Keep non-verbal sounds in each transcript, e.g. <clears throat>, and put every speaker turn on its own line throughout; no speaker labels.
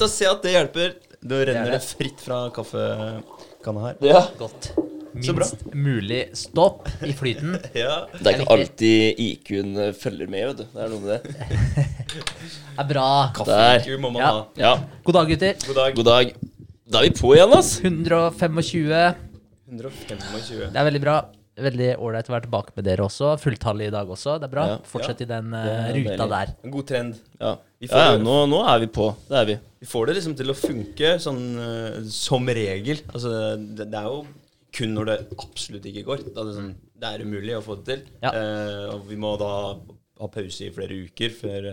Eh, kult å se at det hjelper. Da renner det fritt fra kaffekanna her.
Ja.
Godt.
Så bra.
Minst mulig stopp i flyten. <laughs>
Ja.
Det er ikke alltid IQ-en følger med, vet du. Det er noe med det. <laughs>
Det er bra.
Kaffe-IQ må man
Ja.
ha.
Ja,
God dag, gutter.
God dag.
god dag. Da er vi på igjen, ass.
125.
125.
Det er veldig bra. Veldig ålreit å være tilbake med dere også. Fulltallig i dag også. Det er bra.
Ja.
Fortsett i den
uh,
ruta der.
En god trend.
Ja,
får,
ja ja, nå, nå er vi på. Det er vi.
vi får det liksom til å funke sånn uh, som regel. Altså, det, det er jo kun når det absolutt ikke går. Da det, sånn, det er umulig å få det til.
Ja.
Uh, og vi må da ha pause i flere uker før,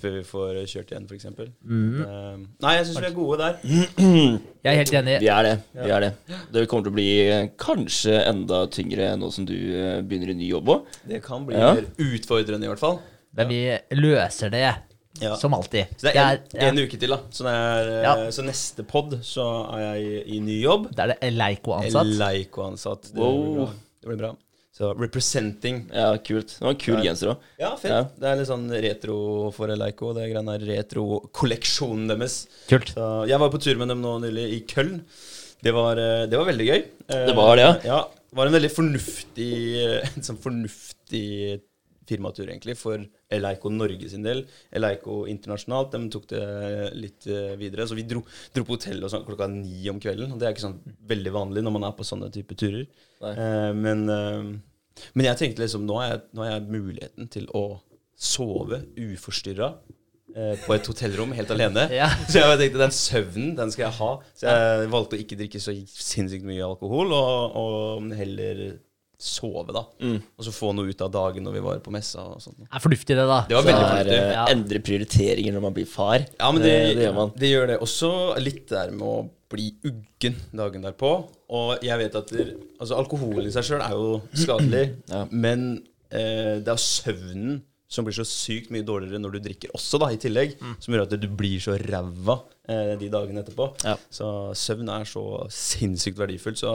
før vi får kjørt igjen, f.eks.
Mm.
Uh, nei, jeg syns vi er gode der. <clears throat>
Jeg er helt enig.
Vi er det. vi er Det Det kommer til å bli eh, kanskje enda tyngre nå som du eh, begynner i ny jobb òg.
Det kan bli
Ja.
mer utfordrende, i hvert fall.
Men vi løser det,
Ja.
som alltid.
Så det er en,
ja.
en uke til, da. Så, det er, eh,
Ja.
så neste pod så er jeg i, i ny jobb.
Da er det Eleiko-ansatt.
Eleiko-ansatt. Det,
Wow.
det blir bra. Så representing.
Ja, kult. Det var en kul genser òg.
Ja, fett.
Ja.
Det er litt sånn retro for Eleiko. Det greiene er retro-kolleksjonen deres.
Kult.
Så jeg var på tur med dem nå nylig i Køln. Det var, eh, det var veldig gøy. Eh,
Det var det, ja.
ja. Det var en veldig fornuftig <laughs> En sånn fornuftig firmatur, egentlig, for Eleiko Norge sin del. Eleiko internasjonalt, de tok det litt eh, videre. Så vi dro, dro på hotell og sånn klokka ni om kvelden. Og det er ikke sånn veldig vanlig når man er på sånne type turer. Eh, men, eh, men jeg tenkte liksom nå har jeg, nå har jeg muligheten til å sove uforstyrra eh, på et hotellrom helt alene. <laughs>
Ja.
Så jeg tenkte den søvnen, den skal jeg ha. Så jeg valgte å ikke drikke så sinnssykt mye alkohol, og, og heller sove, da.
Mm.
Og så få noe ut av dagen når vi var på messa og sånt.
Det er fornuftig, det, da.
Det var
Så
veldig
er
fornuftig.
eh,
Ja.
endre prioriteringer når man blir far.
Ja, men det,
det, gjør man.
det gjør det også litt der med å bli uggen dagen derpå. Og jeg vet at der, altså alkohol i seg sjøl er jo skadelig, <clears throat>
Ja.
men eh, det er søvnen som blir så sykt mye dårligere når du drikker også, da, i tillegg. Som gjør at du blir så ræva eh, de dagene etterpå.
Ja.
Så søvn er så sinnssykt verdifullt. Så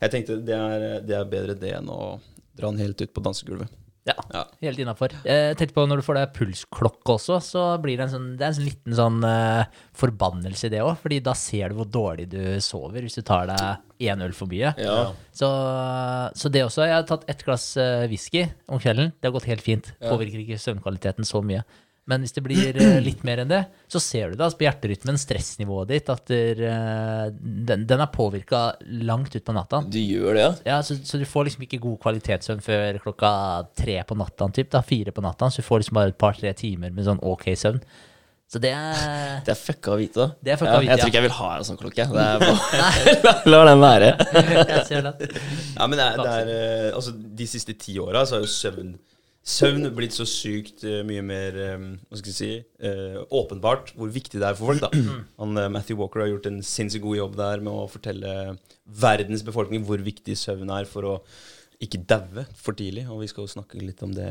jeg tenkte det er, det er bedre det enn å dra den helt ut på dansegulvet.
Ja,
Ja.
helt innafor. Tenk på når du får deg pulsklokke også, så blir det en sånn, det er en sånn liten sånn uh, forbannelse i det òg. Fordi da ser du hvor dårlig du sover hvis du tar deg én øl for mye.
Ja.
Så, så det også. Jeg har tatt ett glass eh, whisky om kvelden. Det har gått helt fint. Påvirker ikke søvnkvaliteten så mye. Men hvis det blir eh, <clears throat> litt mer enn det, så ser du det altså på hjerterytmen, stressnivået ditt, at der, eh, den, den er påvirka langt ut på natta.
Du gjør det, ja?
Ja, så, så du får liksom ikke god kvalitetssøvn før klokka tre på natta, typ, da, fire på natta. Så du får liksom bare et par-tre timer med sånn ok søvn. Så det er <laughs>
Det er fucka å vite. da.
Det er fucka å vite,
Jeg tror ikke jeg vil ha en sånn klokke. Det <laughs> bare, <laughs> la, la den være.
Jeg ser det.
Ja, men det er, det er eh, Altså, de siste ti åra så har jo søvn Søvn blitt så sykt eh, mye mer eh, Hva skal jeg si eh, åpenbart hvor viktig det er for folk. da Han, eh, Matthew Walker har gjort en sinnssykt god jobb der med å fortelle verdens befolkning hvor viktig søvn er for å ikke daue for tidlig. Og vi skal jo snakke litt om det,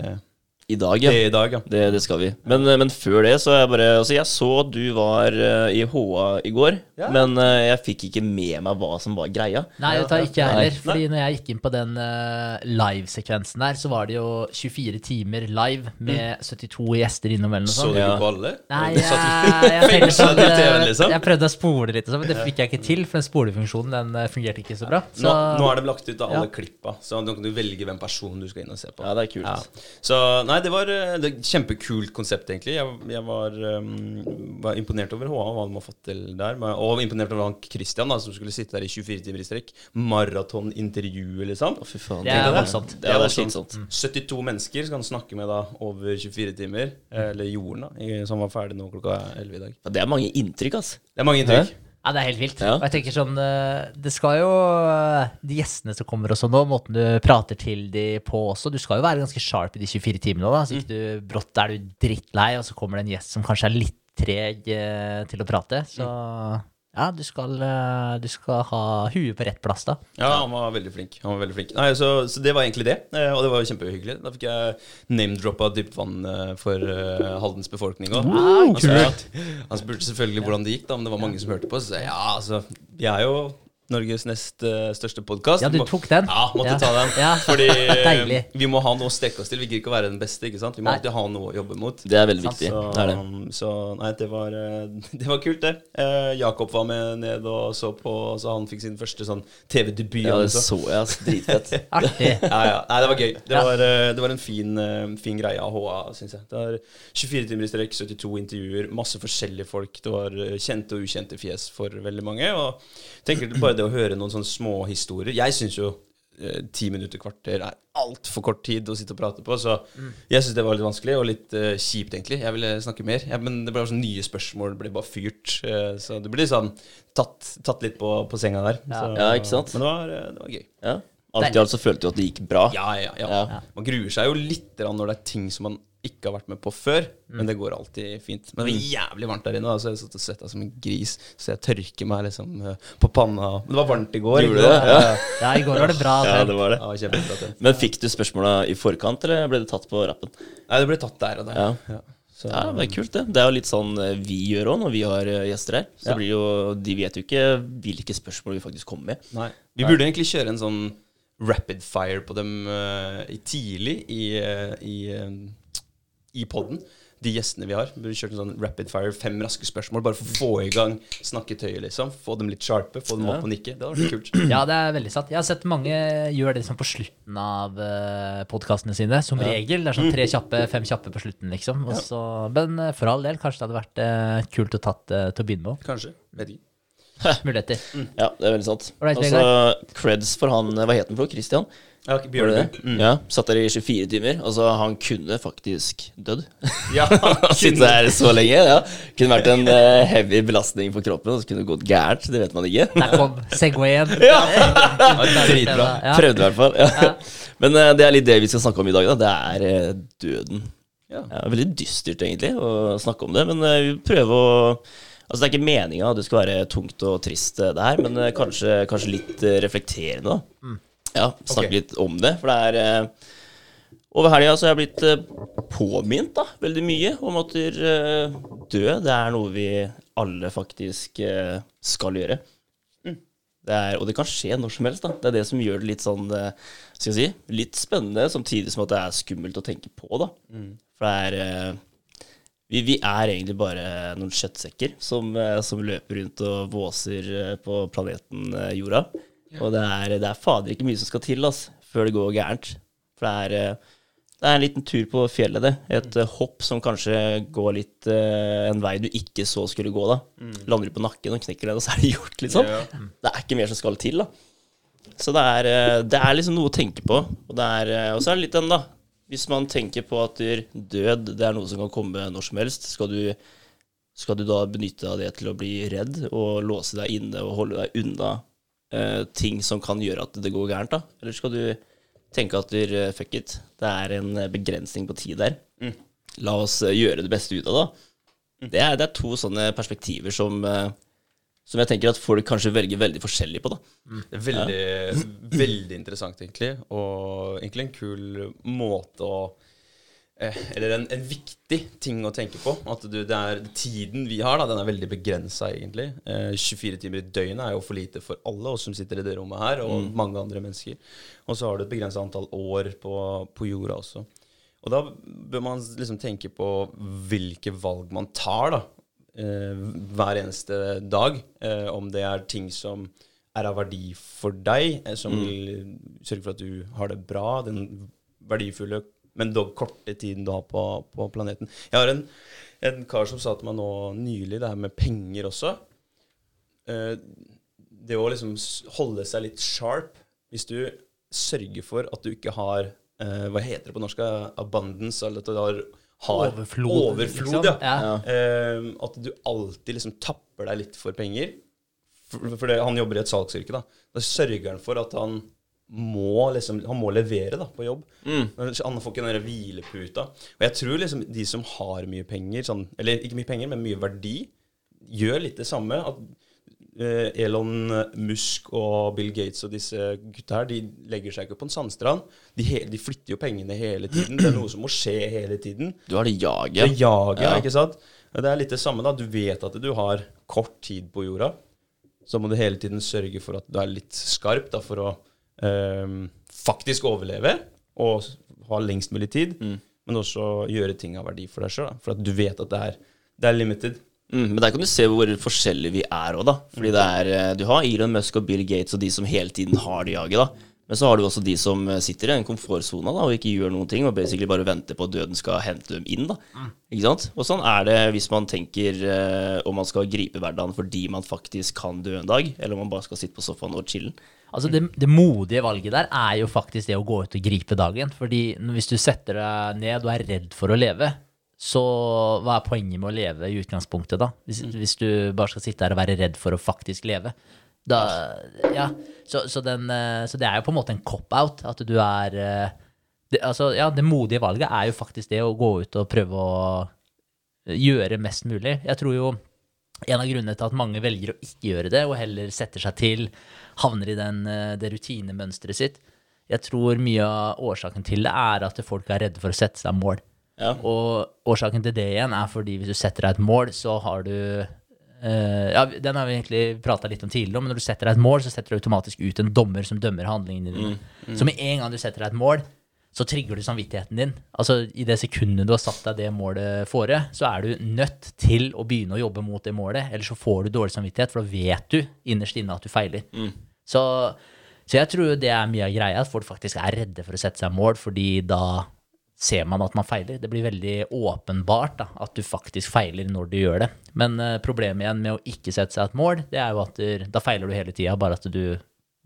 I dag, ja.
det i dag. Ja.
Det, det skal vi. Men, eh, men før det, så er jeg bare Altså, jeg så at du var eh, i HA i går,
Ja.
men eh, jeg fikk ikke med meg hva som var greia.
Nei, det tar ikke jeg heller. Fordi når jeg gikk inn på den uh, livesekvensen der, så var det jo 24 timer live med 72 gjester innom eller noe
Så du ikke på alle?
Nei, jeg, jeg, sånn, <laughs> jeg prøvde å spole litt, sånn, men det fikk jeg ikke til. For den spolefunksjonen den fungerte ikke så bra. Så,
Nå, nå er det lagt ut av alle
Ja.
klippa, så nå kan du velge hvem person du skal inn og se på.
Ja, det er kult.
Ja. Så nei, det var eh, det er et kjempekult konsept, egentlig. Jeg, jeg var, um, var imponert over HA, hva de har fått til der. Og imponert over han Christian, da, som skulle sitte der i 24 timer i strekk. Maratonintervjuet, liksom.
Å, fy faen.
Det er
Tenk Det
voldsomt.
Det er
voldsomt.
slitsomt.
72 mennesker skal han snakke med da over 24 timer. eh, Eller jorden, da, som var ferdig nå klokka 11 i dag.
Ja, det er mange inntrykk, altså.
Det er mange inntrykk.
Ja, det er helt vilt.
Ja.
Og jeg tenker sånn eh, Det skal jo eh, De gjestene som kommer også nå, måten du prater til de på også Du skal jo være ganske sharp i de 24 timene, da. Så ikke du brått er du drittlei, og så kommer det en gjest som kanskje er litt treg eh, til å prate. Så ja, du skal, eh, du skal ha huet på rett plass, da.
Ja, han var veldig flink. Han var veldig flink. Nei, så, så det var egentlig det, eh, og det var jo kjempehyggelig. Da fikk jeg name-droppa dypt vann eh, for Haldens befolkning òg. han, sa han spurte selvfølgelig hvordan det gikk, da, om det var mange som hørte på. Så jeg ja, altså, jeg er jo Norges nest eh, største podkast.
Ja, du tok den?
Ja, måtte
Ja.
ta den.
Ja. <laughs>
Fordi eh,
Deilig.
vi må ha noe å strekke oss til. Vi gidder ikke å være den beste. ikke sant? Vi må
Nei.
alltid ha noe å jobbe mot.
Det er veldig
Sant.
viktig.
Så,
Det er det.
så nei, det var, eh, <laughs> det var kult, det. Eh, Jakob var med ned og så på, så han fikk sin første sånn TV-debut.
Ja, det
altså.
så jeg. Altså, Dritfett.
Artig. <laughs>
Ja, ja. Nei, det var gøy. Det var, det var en fin, fin greie av HA, syns jeg. Det var 24 timer i strekk, 72 intervjuer, masse forskjellige folk. Det var kjente og ukjente fjes for veldig mange. Og tenker bare det å høre noen sånne små historier Jeg syns jo eh, ti minutter, kvarter er altfor kort tid å sitte og prate på. Så jeg syns det var litt vanskelig og litt eh, kjipt, egentlig. Jeg ville snakke mer. Ja, men det ble sånn nye spørsmål, det ble bare fyrt. eh, så det ble liksom tatt, tatt litt på, på senga der.
Ja.
Så,
Ja, ikke sant?
Men det var, det var gøy.
Ja. Alt i alt så følte du at det gikk bra.
Ja, ja, ja.
Ja.
Man gruer seg jo litt når det er ting som man ikke har vært med på før, men det går alltid fint. Men det var jævlig varmt der inne, Altså, så jeg satt og svetta som en gris. Så jeg tørker meg liksom eh, på panna. Men det var varmt i går.
Gjorde det? Ja.
Ja, i går var det bra.
Ja, det var det.
Ja, kjempebra tent.
Men fikk du spørsmåla i forkant, eller ble det tatt på rappen?
Nei, det ble tatt der og der.
Ja.
Ja. Så,
Ja, det er kult, det. Det er jo litt sånn eh, vi gjør òg når vi har eh, gjester her. Så
Ja.
blir jo, De vet jo ikke hvilke spørsmål vi faktisk kommer med.
Nei. Vi burde egentlig kjøre en sånn rapid fire på dem uh, i tidlig i, uh, i, eh, i podden. De gjestene vi har. Vi kjørt en sånn rapid fire, fem raske spørsmål, bare for å få i gang snakketøyet, liksom. Få dem litt sharpe, få dem opp og nikke. Det hadde vært kult.
Ja, det er veldig sant. Jeg har sett mange gjøre det liksom på slutten av uh, podkastene sine. Som regel. Det er sånn tre kjappe, fem kjappe på slutten, liksom. Også, men eh, for all del, kanskje det hadde vært eh, kult å tatt eh, til å begynne med.
Kanskje. Vet ikke. <laughs>
Muligheter.
Ja, det er veldig sant.
Og
så creds for han eh, Hva het han for? Christian?
Ja,
det
Bjørnby.
Ja, Satt der i 24 timer. Altså, han kunne faktisk dødd.
Ja, <laughs>
Sitte der så lenge. ja Kunne vært en uh, heavy belastning for kroppen, og så kunne det gått gærent. Det vet man ikke.
Der kom Segwayen. <laughs>
Ja, <laughs> dritbra.
Ja.
Prøvde i hvert fall. Ja. Men uh, det er litt det vi skal snakke om i dag. da Det er uh, døden.
Ja.
Ja, veldig dystert, egentlig, å snakke om det. Men vi prøver å Altså, det er ikke meninga at det skal være tungt og trist, det her, men kanskje, kanskje litt reflekterende, da. Ja, snakke
okay.
litt om det. For det er eh, Over helga så har jeg blitt eh, påminnet da, veldig mye om at eh, dø, det er noe vi alle faktisk skal gjøre. Det er, og det kan skje når som helst. da. Det er det som gjør det litt sånn skal jeg si, litt spennende, samtidig som at det er skummelt å tenke på. da. For det er vi, vi er egentlig bare noen kjøttsekker som, som løper rundt og våser på planeten jorda. Og det er, det er fader ikke mye som skal til ass, før det går gærent. For det er, eh, det er en liten tur på fjellet, det. Et mm. hopp som kanskje går litt uh, en vei du ikke så skulle gå. da. Lander du på nakken og knekker den, og så er det gjort, liksom.
Ja.
Det er ikke mer som skal til, da. Så det er, det er liksom noe å tenke på. Og, det er, og så er det litt den, da. Hvis man tenker på at død det er noe som kan komme når som helst, skal du, skal du da benytte deg av det til å bli redd og låse deg inne og holde deg unna eh, ting som kan gjøre at det går gærent, da? Eller skal du tenke at du, eh, fuck it, det er en eh, begrensning på tid der. La oss gjøre det beste ut av det. Det er, det er to sånne perspektiver som, som jeg tenker at folk kanskje velger veldig forskjellig på. da.
Det er veldig, veldig interessant, egentlig. Og egentlig en kul måte å Eller en, en viktig ting å tenke på. At du, det er tiden vi har, da, den er veldig begrensa, egentlig. Eh, 24 timer i døgnet er jo for lite for alle oss som sitter i det rommet her, og mange andre mennesker. Og så har du et begrensa antall år på, på jorda også. Og da bør man liksom tenke på hvilke valg man tar, da. Eh, hver eneste dag. Eh, om det er ting som er av verdi for deg, eh, som vil sørge for at du har det bra, den verdifulle, men dog korte tiden du har på, på planeten. Jeg har en, en kar som sa til meg nå nylig, det her med penger også. Eh, det å liksom holde seg litt sharp Hvis du sørger for at du ikke har eh, Hva heter det på norsk? Abundance, eller at du har,
Overflod,
overflod
liksom.
ja.
Ja.
Eh, at du alltid liksom tapper deg litt for penger. For, for det, han jobber i et salgsyrke. Da Da sørger han for at han må liksom Han må levere da på jobb. Han får ikke den der hvileputa. Og jeg tror liksom de som har mye penger, sånn, eller ikke mye penger, men mye verdi, gjør litt det samme. At eh, Elon Musk og Bill Gates og disse gutta her, de legger seg ikke på en sandstrand. De, de flytter jo pengene hele tiden. Det er noe som må skje hele tiden.
Du har det
Det
jaget.
jaget,
Ja.
ikke sant? Det er litt det samme, da. Du vet at du har kort tid på jorda. så må du hele tiden sørge for at du er litt skarp da, for å faktisk overleve og ha lengst mulig tid, men også gjøre ting av verdi for deg sjøl. For at du vet at det er, det er limited.
Mm, men der kan du se hvor forskjellige vi er òg, da. Fordi det er, eh, du har Elon Musk og Bill Gates og de som hele tiden har det jaget, da. Men så har du også de som eh, sitter i en komfortsone og ikke gjør noen ting, og basically bare venter på at døden skal hente dem inn. da. Ikke sant? Og sånn er det hvis man tenker eh, om man skal gripe hverdagen fordi man faktisk kan dø en dag, eller om man bare skal sitte på sofaen og chille.
Altså det, det modige valget der er jo faktisk det å gå ut og gripe dagen. Fordi hvis du setter deg ned og er redd for å leve, så hva er poenget med å leve i utgangspunktet, da? Hvis, hvis du bare skal sitte her og være redd for å faktisk leve. Da, ja, så, så, den, eh, så det er jo på en måte en cop-out. At du er eh, det, altså, ja, det modige valget er jo faktisk det å gå ut og prøve å gjøre mest mulig. Jeg tror jo en av grunnene til at mange velger å ikke gjøre det, og heller setter seg til, havner i den, eh, det rutinemønsteret sitt Jeg tror mye av årsaken til det er at folk er redde for å sette seg mål.
Ja.
Og årsaken til det igjen er fordi hvis du setter deg et mål, så har du Uh, Ja, den har vi egentlig prata litt om tidligere, men når du setter deg et mål, så setter du automatisk ut en dommer som dømmer handlingene dine. Så med en gang du setter deg et mål, så trigger du samvittigheten din. Altså I det sekundet du har satt deg det målet fore, så er du nødt til å begynne å jobbe mot det målet, ellers så får du dårlig samvittighet, for da vet du innerst inne at du feiler. Så, så jeg tror det er mye av greia, at folk faktisk er redde for å sette seg mål, fordi da ser man at man feiler. Det blir veldig åpenbart da, at du faktisk feiler når du gjør det. Men eh, problemet igjen med å ikke sette seg et mål, det er jo at du, da feiler du hele tida, bare at du,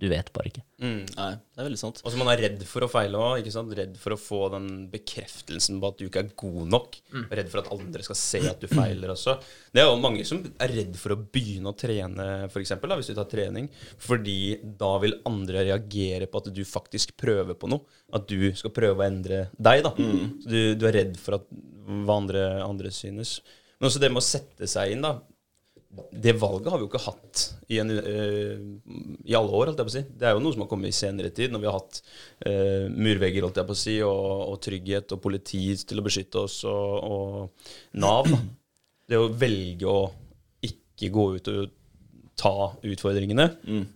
du vet bare ikke.
Nei, det er veldig sant.
Og så man er redd for å feile òg. Redd for å få den bekreftelsen på at du ikke er god nok. Redd for at andre skal se at du feiler også. Det er jo mange som er redd for å begynne å trene, da, hvis du tar trening. Fordi da vil andre reagere på at du faktisk prøver på noe. At du skal prøve å endre deg. da. Så du, du er redd for at, hva andre, andre synes. Men også det med å sette seg inn, da det valget har vi jo ikke hatt i, en, uh, i alle år, si. Det er jo noe som har kommet i senere tid, når vi har hatt uh, murvegger, si, og, og trygghet og politi til å beskytte oss, og, og Nav. Det å velge å ikke gå ut og ta utfordringene,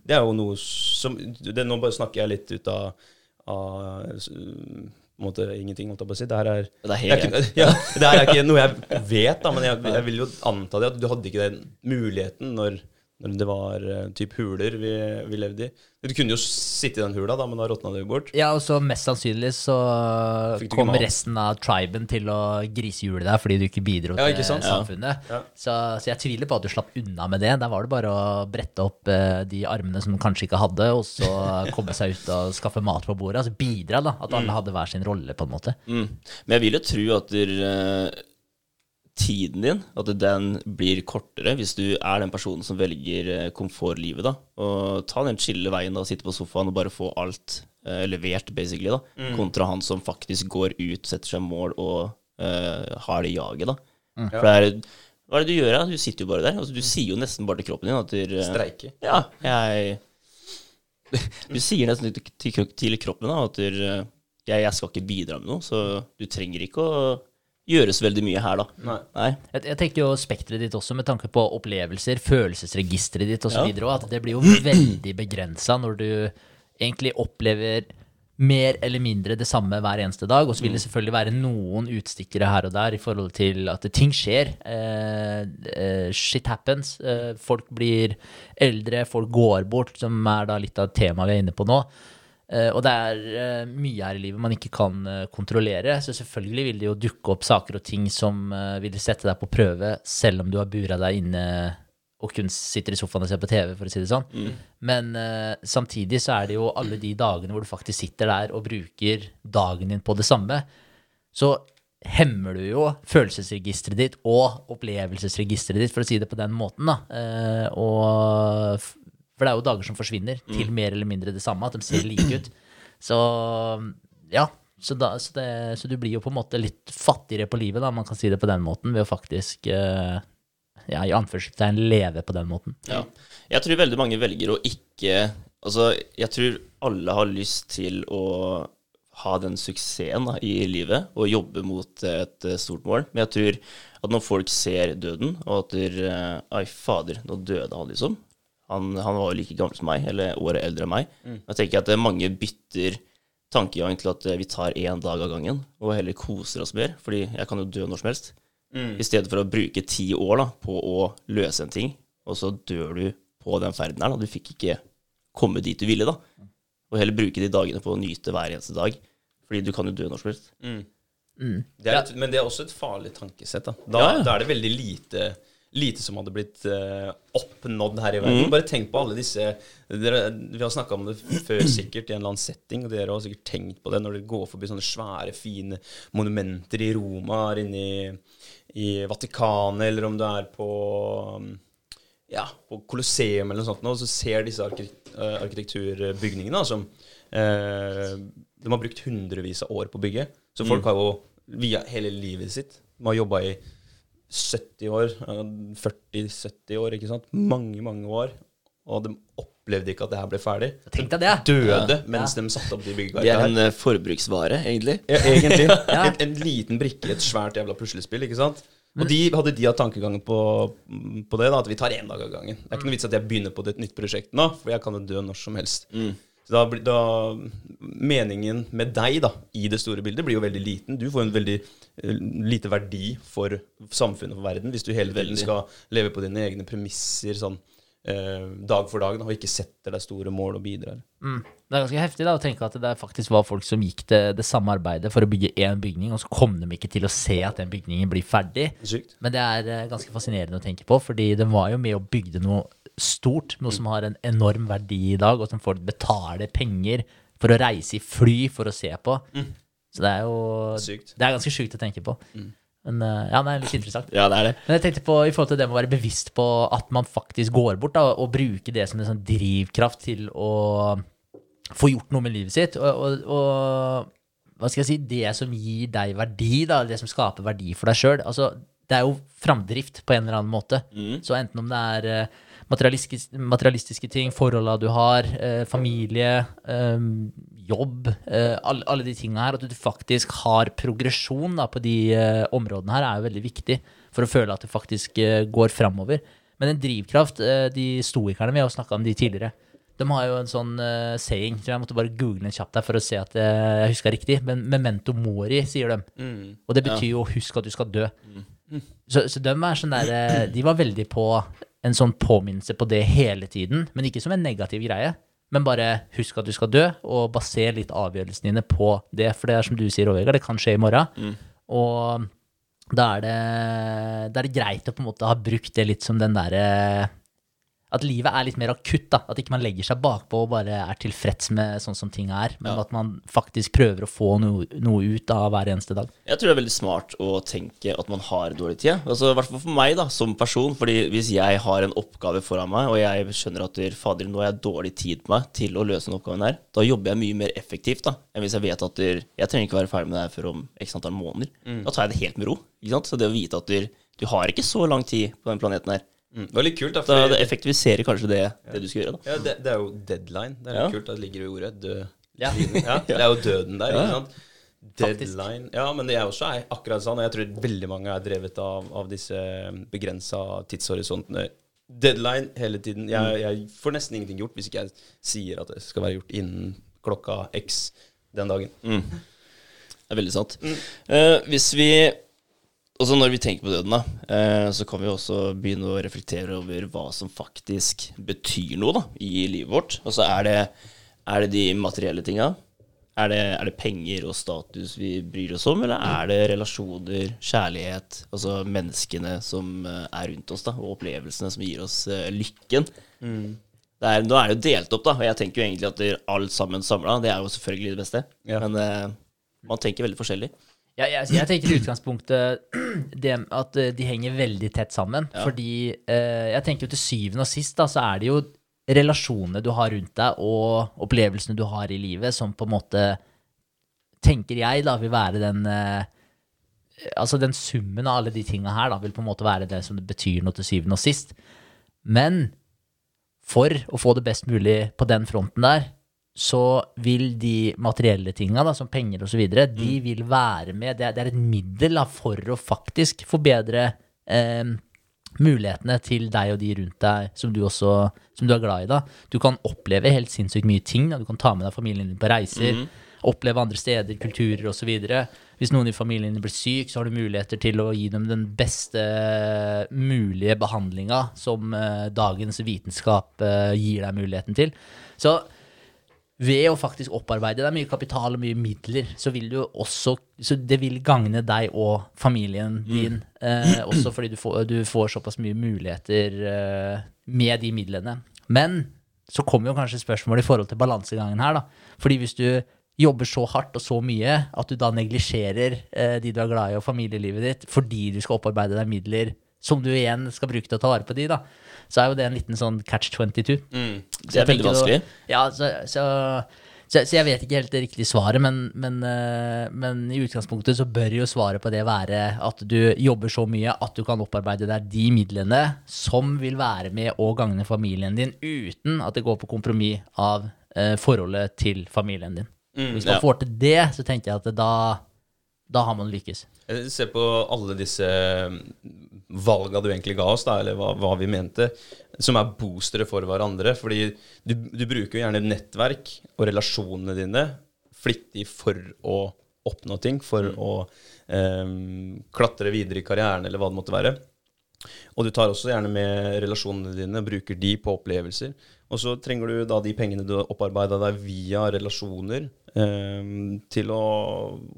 det er jo noe som det, Nå bare snakker jeg litt ut av, av måte ingenting, holdt jeg på å si. Det her er,
Det er
jeg <laughs> ja, det her er ikke noe jeg vet, da, men jeg, jeg vil jo anta det at du hadde ikke den muligheten når, når det var uh, typ huler vi, vi levde i. Du kunne jo sitte i den hula, da, men da råtna det jo bort.
Ja, og så mest sannsynlig så kom resten av triben til å grisehjule deg fordi du ikke bidro
Ja, ikke til
samfunnet.
Ja.
Så, så jeg tviler på at du slapp unna med det. Der var det bare å brette opp uh, de armene som du kanskje ikke hadde, og så <laughs> komme seg ut og skaffe mat på bordet. Altså bidra, da. At alle hadde hver sin rolle, på en måte.
Mm. Men jeg vil jo tro at dere eh, tiden din at den blir kortere hvis du er den personen som velger eh, komfortlivet. da, Og ta den chille veien da, sitte på sofaen og bare få alt eh, levert, basically, da, kontra han som faktisk går ut, setter seg mål og eh, har det jaget. da. For det er, hva er det du gjør? da? Du sitter jo bare der. altså Du sier jo nesten bare til kroppen din at du, Streiker.
Streike.
Ja, jeg <laughs> Du sier nesten til, til, til kroppen da, at du, eh, jeg, jeg skal ikke bidra med noe, så du trenger ikke å gjøre så veldig mye her, da.
Nei.
Nei.
Jeg, jeg tenker jo spekteret ditt også, med tanke på opplevelser, følelsesregisteret ditt osv.,
Ja.
videre, og at det blir jo veldig begrensa når du egentlig opplever mer eller mindre det samme hver eneste dag. Og så vil det selvfølgelig være noen utstikkere her og der i forhold til at ting skjer. Eh, eh, shit happens. Eh, folk blir eldre, folk går bort, som er da litt av temaet vi er inne på nå. Eh, og det er eh, mye her i livet man ikke kan eh, kontrollere, så selvfølgelig vil det jo dukke opp saker og ting som vil sette deg på prøve, selv om du har bura deg inne og kun sitter i sofaen og ser på TV, for å si det sånn. Men eh, samtidig så er det jo alle de dagene hvor du faktisk sitter der og bruker dagen din på det samme, så hemmer du jo følelsesregisteret ditt og opplevelsesregisteret ditt, for å si det på den måten. da. Og for det er jo dager som forsvinner til mer eller mindre det samme, at de ser like ut. Så ja, så, da, så, det, så du blir jo på en måte litt fattigere på livet, da, man kan si det på den måten, ved å faktisk uh, ja, i anførselstegn leve på den måten.
Ja. Jeg tror veldig mange velger å ikke Altså, jeg tror alle har lyst til å ha den suksessen da, i livet og jobbe mot et eh, stort mål. Men jeg tror at når folk ser døden, og at der, eh, Ai, fader, nå døde han, liksom. Han, han var jo like gammel som meg, eller året eldre enn meg. Da tenker jeg at eh, mange bytter tankegang til at eh, vi tar én dag av gangen, og heller koser oss mer, fordi jeg kan jo dø når som helst. I stedet for å bruke ti år da, på å løse en ting, og så dør du på den ferden her. Da. Du fikk ikke komme dit du ville, da. Og heller bruke de dagene på å nyte hver eneste dag, fordi du kan jo dø når som helst.
Det er et, men det er også et farlig tankesett. Da, da,
ja.
da er det veldig lite, lite som hadde blitt uh, oppnådd her i verden. Bare tenk på alle disse dere, Vi har snakka om det før <clears throat> sikkert i en eller annen setting, og dere har sikkert tenkt på det når dere går forbi sånne svære, fine monumenter i Roma, her inne i, i Vatikanet, eller om du er på ja, på Colosseum eller noe sånt, og så ser disse arkitekt, eh, arkitekturbygningene da, som eh, de har brukt hundrevis av år på å bygge. Så folk har jo via hele livet sitt De har jobba i 70 år, eh, 40-70 år, ikke sant? Mange, mange år. Og de opplevde ikke at det her ble ferdig.
Tenk deg det.
Døde mens de satte opp de
Det
byggverkene
er en eh, forbruksvare, egentlig.
Ja, egentlig. <laughs>
Ja.
en, en liten brikke i et svært jævla puslespill, ikke sant? Og de hadde de hatt tankegangen på, på det, da, at vi tar én dag av gangen. Det er ikke noe vits at jeg begynner på et nytt prosjekt nå, for jeg kan jo dø når som helst. Så da, da Meningen med deg da, i det store bildet blir jo veldig liten. Du får en veldig eh, lite verdi for samfunnet og verden hvis du hele tiden skal leve på dine egne premisser sånn eh, dag for dag da, og ikke setter deg store mål og bidrar.
Mm. Det er ganske heftig da, å tenke at det faktisk var folk som gikk det, det samme arbeidet for å bygge én bygning, og så kom de ikke til å se at den bygningen blir ferdig.
Sykt.
Men det er eh, ganske fascinerende å tenke på, fordi den var jo med og bygde noe stort, noe som har en enorm verdi i dag, og som folk betaler penger for å reise i fly for å se på. Så det er jo
Sykt.
Det er ganske sjukt å tenke på. Men eh, ja, det er litt interessant.
Ja, det er det.
Men jeg tenkte på i forhold til det med å være bevisst på at man faktisk går bort da, og bruker det som en sånn drivkraft til å få gjort noe med livet sitt. Og, og, og hva skal jeg si, det som gir deg verdi, da, det som skaper verdi for deg sjøl. Altså, det er jo framdrift på en eller annen måte. Så enten om det er eh, materialistiske, materialistiske ting, forholda du har, eh, familie, eh, jobb, eh, alle, alle de tinga her, at du faktisk har progresjon da, på de eh, områdene her, er jo veldig viktig for å føle at du faktisk eh, går framover. Men en drivkraft, de stoikerne, vi har jo snakka om de tidligere, de har jo en sånn eh, saying, tror jeg måtte bare google den kjapt der for å se at eh, jeg huska riktig, men memento mori, sier de. Og det betyr jo husk at du skal dø. Så, så de er sånn der, de var veldig på en sånn påminnelse på det hele tiden, men ikke som en negativ greie. Men bare husk at du skal dø, og baser litt avgjørelsene dine på det. For det er som du sier, Vegard, det kan skje i morgen. Og da er, det, da er det greit å på en måte ha brukt det litt som den derre At livet er litt mer akutt. da, At ikke man legger seg bakpå og bare er tilfreds med sånn som ting er. Men at man faktisk prøver å få noe, noe ut av hver eneste dag.
Jeg tror det er veldig smart å tenke at man har dårlig tid. Altså, I hvert fall for meg da, som person. fordi hvis jeg har en oppgave foran meg, og jeg skjønner at fader, nå har jeg dårlig tid på meg til å løse den oppgaven her, da jobber jeg mye mer effektivt da, enn hvis jeg vet at der, jeg trenger ikke være ferdig med det her før om x antall måneder. Da tar jeg det helt med ro. ikke sant? Så det å vite at der, du har ikke så lang tid på den planeten her,
Mm. Det var litt kult, da.
da
fordi-
det effektiviserer kanskje det, det du skal gjøre. da.
Ja, det, det er jo deadline. Det er litt
Ja.
kult. at Det ligger i ordet død.
Ja. <laughs> <laughs>
Ja, det er jo døden der,
Ja.
ikke sant? Deadline. Ja, men det er også er akkurat sånn. Og jeg tror veldig mange er drevet av, av disse begrensa tidshorisontene. Deadline hele tiden. Jeg, jeg får nesten ingenting gjort hvis ikke jeg sier at det skal være gjort innen klokka x den dagen.
Det er veldig sant. Eh, hvis vi også når vi tenker på døden, da, eh, så kan vi også begynne å reflektere over hva som faktisk betyr noe da, i livet vårt. Altså er det, er det de materielle tinga? Er det, er det penger og status vi bryr oss om, eller er det relasjoner, kjærlighet, altså menneskene som eh, er rundt oss, da, og opplevelsene som gir oss eh, lykken? Det er, nå er det jo delt opp, da, og jeg tenker jo egentlig at alt sammen samla, det er jo selvfølgelig det beste.
Ja.
Men man tenker veldig forskjellig.
Ja, jeg, jeg tenker i utgangspunktet det, at eh, de henger veldig tett sammen. Fordi eh, jeg tenker jo til syvende og sist da, så er det jo relasjonene du har rundt deg, og opplevelsene du har i livet, som på en måte tenker jeg da vil være den eh, Altså den summen av alle de tinga her da vil på en måte være det som det betyr noe til syvende og sist. Men for å få det best mulig på den fronten der, så vil de materielle tinga, da, som penger osv., de vil være med. Det er, det er et middel da, for å faktisk forbedre eh, mulighetene til deg og de rundt deg som du også som du er glad i. da. Du kan oppleve helt sinnssykt mye ting. da. Du kan ta med deg familien din på reiser, oppleve andre steder, kulturer osv. Hvis noen i familien din blir syk, så har du muligheter til å gi dem den beste mulige behandlinga som eh, dagens vitenskap eh, gir deg muligheten til. Så ved å faktisk opparbeide deg mye kapital og mye midler, så vil du også Så det vil gagne deg og familien din, eh, også fordi du får, du får såpass mye muligheter eh, med de midlene. Men så kommer jo kanskje spørsmålet i forhold til balansegangen her, da. Fordi hvis du jobber så hardt og så mye at du da neglisjerer eh, de du er glad i og familielivet ditt fordi du skal opparbeide deg midler som du igjen skal bruke til å ta vare på de, da, så er jo det en liten sånn catch 22.
Mm. Det er veldig vanskelig. Å.
Ja, så, så, så, så jeg vet ikke helt det riktige svaret, men, men, eh, men i utgangspunktet så bør jo svaret på det være at du jobber så mye at du kan opparbeide deg de midlene som vil være med å gagne familien din, uten at det går på kompromiss av eh, forholdet til familien din. Hvis man
ja.
får til det, så tenker jeg at da, da har man lykkes.
Eh, Se på alle disse valga du egentlig ga oss, da, eller hva, hva vi mente, som er boostere for hverandre. Fordi du, du bruker jo gjerne nettverk og relasjonene dine flittig for å oppnå ting, for å um, klatre videre i karrieren, eller hva det måtte være. Og du tar også gjerne med relasjonene dine, bruker de på opplevelser. Og så trenger du da de pengene du har opparbeida deg via relasjoner, til å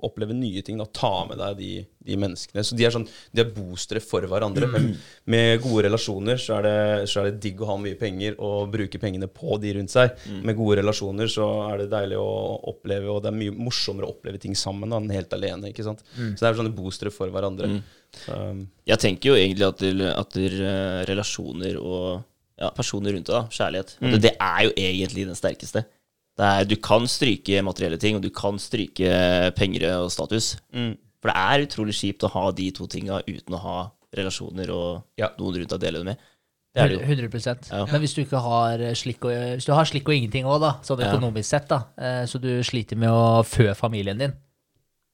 oppleve nye ting. Da, ta med deg de, de menneskene. Så de er, sånn, de er boostere for hverandre. Men med gode relasjoner så er, det, så er det digg å ha mye penger og bruke pengene på de rundt seg. Med gode relasjoner så er det deilig å oppleve, og det er mye morsommere å oppleve ting sammen da, enn helt alene. ikke sant? Så det er sånne boostere for hverandre. Så,
Jeg tenker jo egentlig at, det- at det, eh, relasjoner og ja, personer rundt deg, kjærlighet, det, det er jo egentlig den sterkeste. Det er, du kan stryke materielle ting, og du kan stryke penger og status. For det er utrolig kjipt å ha de to tinga uten å ha relasjoner og
Ja.
noen rundt deg å dele det med. Det er det jo.
100
Ja.
Men hvis du ikke har slikk og, hvis du har slikk og ingenting òg, sånn
Ja.
økonomisk sett, da, eh, så du sliter med å fø familien din,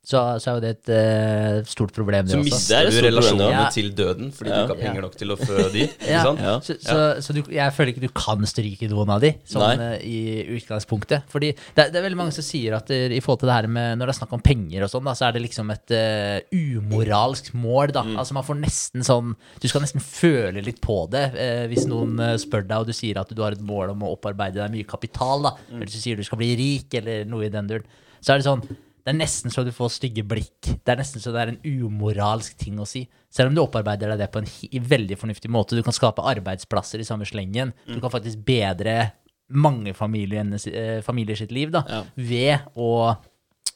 så, så er jo det et uh, stort problem,
så mister
er
du relasjonene
ja.
til døden fordi
Ja.
du ikke har penger nok til å fø de. <laughs> Ikke
Ja,
sant?
Ja.
Så, så, så du, jeg føler ikke du kan stryke noen av de, sånn eh, i utgangspunktet. Fordi det, det er veldig mange som sier at der, i forhold til det her med når det er snakk om penger og sånn, da, så er det liksom et uh, umoralsk mål, da. Altså man får nesten sånn Du skal nesten føle litt på det eh, hvis noen eh, spør deg, og du sier at du har et mål om å opparbeide deg mye kapital, da. Eller så sier du skal bli rik, eller noe i den duren. Så er det sånn det er nesten så du får stygge blikk. Det er nesten så det er en umoralsk ting å si. Selv om du opparbeider deg det på en veldig fornuftig måte. Du kan skape arbeidsplasser i samme slengen. Du kan faktisk bedre mange familier, eh, familier sitt liv da,
Ja.
ved å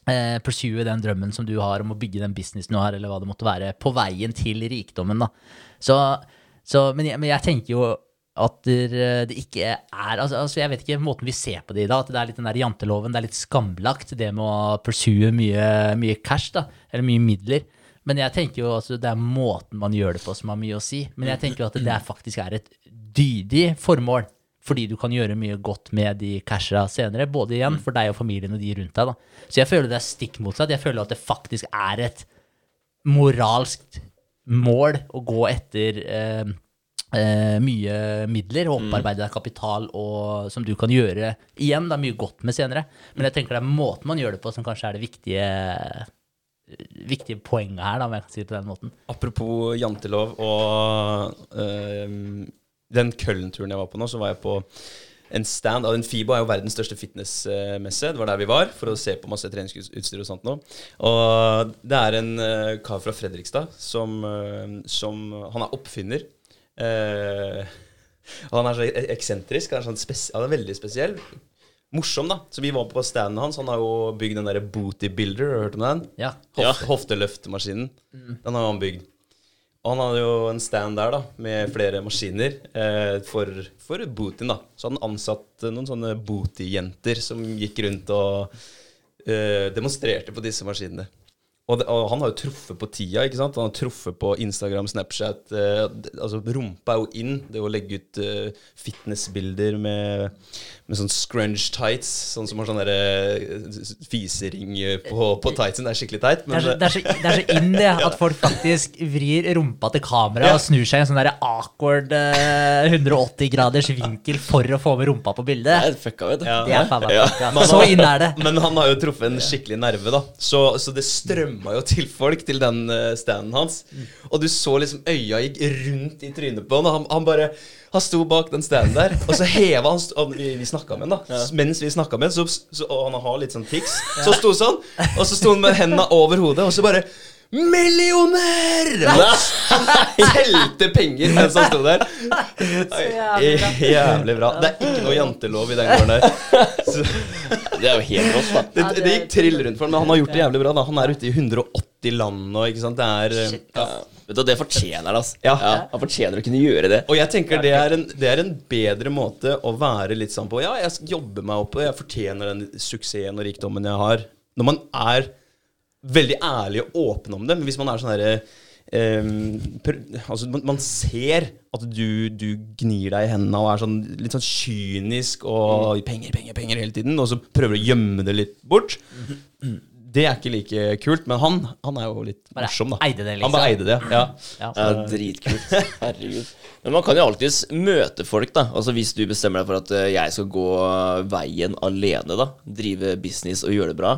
eh, pursue den drømmen som du har om å bygge den businessen du har, eller hva det måtte være, på veien til rikdommen. Da. Så, så, men, jeg, men jeg tenker jo at det, det ikke er altså, altså Jeg vet ikke måten vi ser på det i dag. At det er litt den der janteloven. Det er litt skamlagt, det med å pursue mye, mye cash, da. Eller mye midler. Men jeg tenker jo altså, det er måten man gjør det på som har mye å si. Men jeg tenker jo at det faktisk er et dydig formål. Fordi du kan gjøre mye godt med de casha senere. Både igjen for deg og familien og de rundt deg. Da. Så jeg føler det er stikk motsatt. Jeg føler at det faktisk er et moralsk mål å gå etter eh, eh, mye midler og opparbeide deg kapital og, som du kan gjøre igjen da, mye godt med senere. Men jeg tenker det er måten man gjør det på som kanskje er det viktige, viktige poenget her, da, om jeg kan si det på den måten.
Apropos jantelov og eh, den Køllen-turen jeg var på nå, så var jeg på en stand. av en FIBO er jo verdens største fitnessmesse. Det var der vi var for å se på masse treningsutstyr og sånt nå. Og det er en eh, kar fra Fredrikstad som, eh, som Han er oppfinner. Eh, og han er så eksentrisk. Han er, sånn spes han er veldig spesiell. Morsom, da. Så vi var på standen hans. Han har jo bygd den derre Booty Builder. Har du hørt om den?
Ja.
Ja.
hofteløftemaskinen. Mm. Den har han bygd. Og han hadde jo en stand der da, med flere maskiner eh, for, for bootyen. da. Så han ansatt eh, noen sånne booty-jenter som gikk rundt og eh, demonstrerte på disse maskinene. Og, det, og han har jo truffet på tida, ikke sant? Han har truffet på Instagram, Snapchat. Eh, altså Rumpa er jo inn. Det å legge ut eh, fitnessbilder med, med sånn scrunch tights, sånn som har sånn derre fisering eh, på, på tightsen. Det er skikkelig teit.
Det er, så, det, er så, det er så <laughs> inn det at folk faktisk vrir rumpa til kamera og snur seg i en sånn der awkward eh, 180 graders vinkel for å få med rumpa på
Det
bildet.
er fucka, vet du.
Ja.
Det er faen meg
Ja.
Så inn er det.
Men han har jo truffet en skikkelig nerve, da. Så, så det strømma jo til folk til den eh, standen hans. Og du så liksom øya gikk rundt i trynet på han, og han, han bare Han sto bak den standen der, og så heva han og Vi, vi snakka med han, da. Ja. Mens vi snakka med han, så, så, og han har litt sånn tics, så sto sånn, og så sto han med hendene over hodet, og så bare Millionær! Han <laughs> telte penger mens han sto der.
jævlig bra. <laughs>
Jævlig bra. Det er ikke noe jantelov i den gården der. Så,
Det er jo helt rått, da.
det, det, gikk trill rundt for ham, men han har gjort det jævlig bra. da Han er ute i 180 land nå, ikke sant. Det er ja.
Vet du, Det fortjener han, altså.
Ja.
Han fortjener å kunne gjøre det.
Og jeg tenker det er, en, det er en bedre måte å være litt sånn på Ja, jeg skal jobbe meg opp, og jeg fortjener den suksessen og rikdommen jeg har. Når man er veldig ærlig og åpen om det. Men hvis man er sånn herre eh, altså man, man ser at du, du gnir deg i hendene og er sånn litt sånn kynisk og penger, penger, penger hele tiden, og så prøver du å gjemme det litt bort. Det er ikke like kult, men han, han er jo litt
Bare
morsom, da.
eide det,
Han bare
liksom.
eide det, ja.
Ja.
Ja, dritkult. Herregud. Men man kan jo alltids møte folk, da. Altså Hvis du bestemmer deg for at eh, jeg skal gå veien alene, da, drive business og gjøre det bra,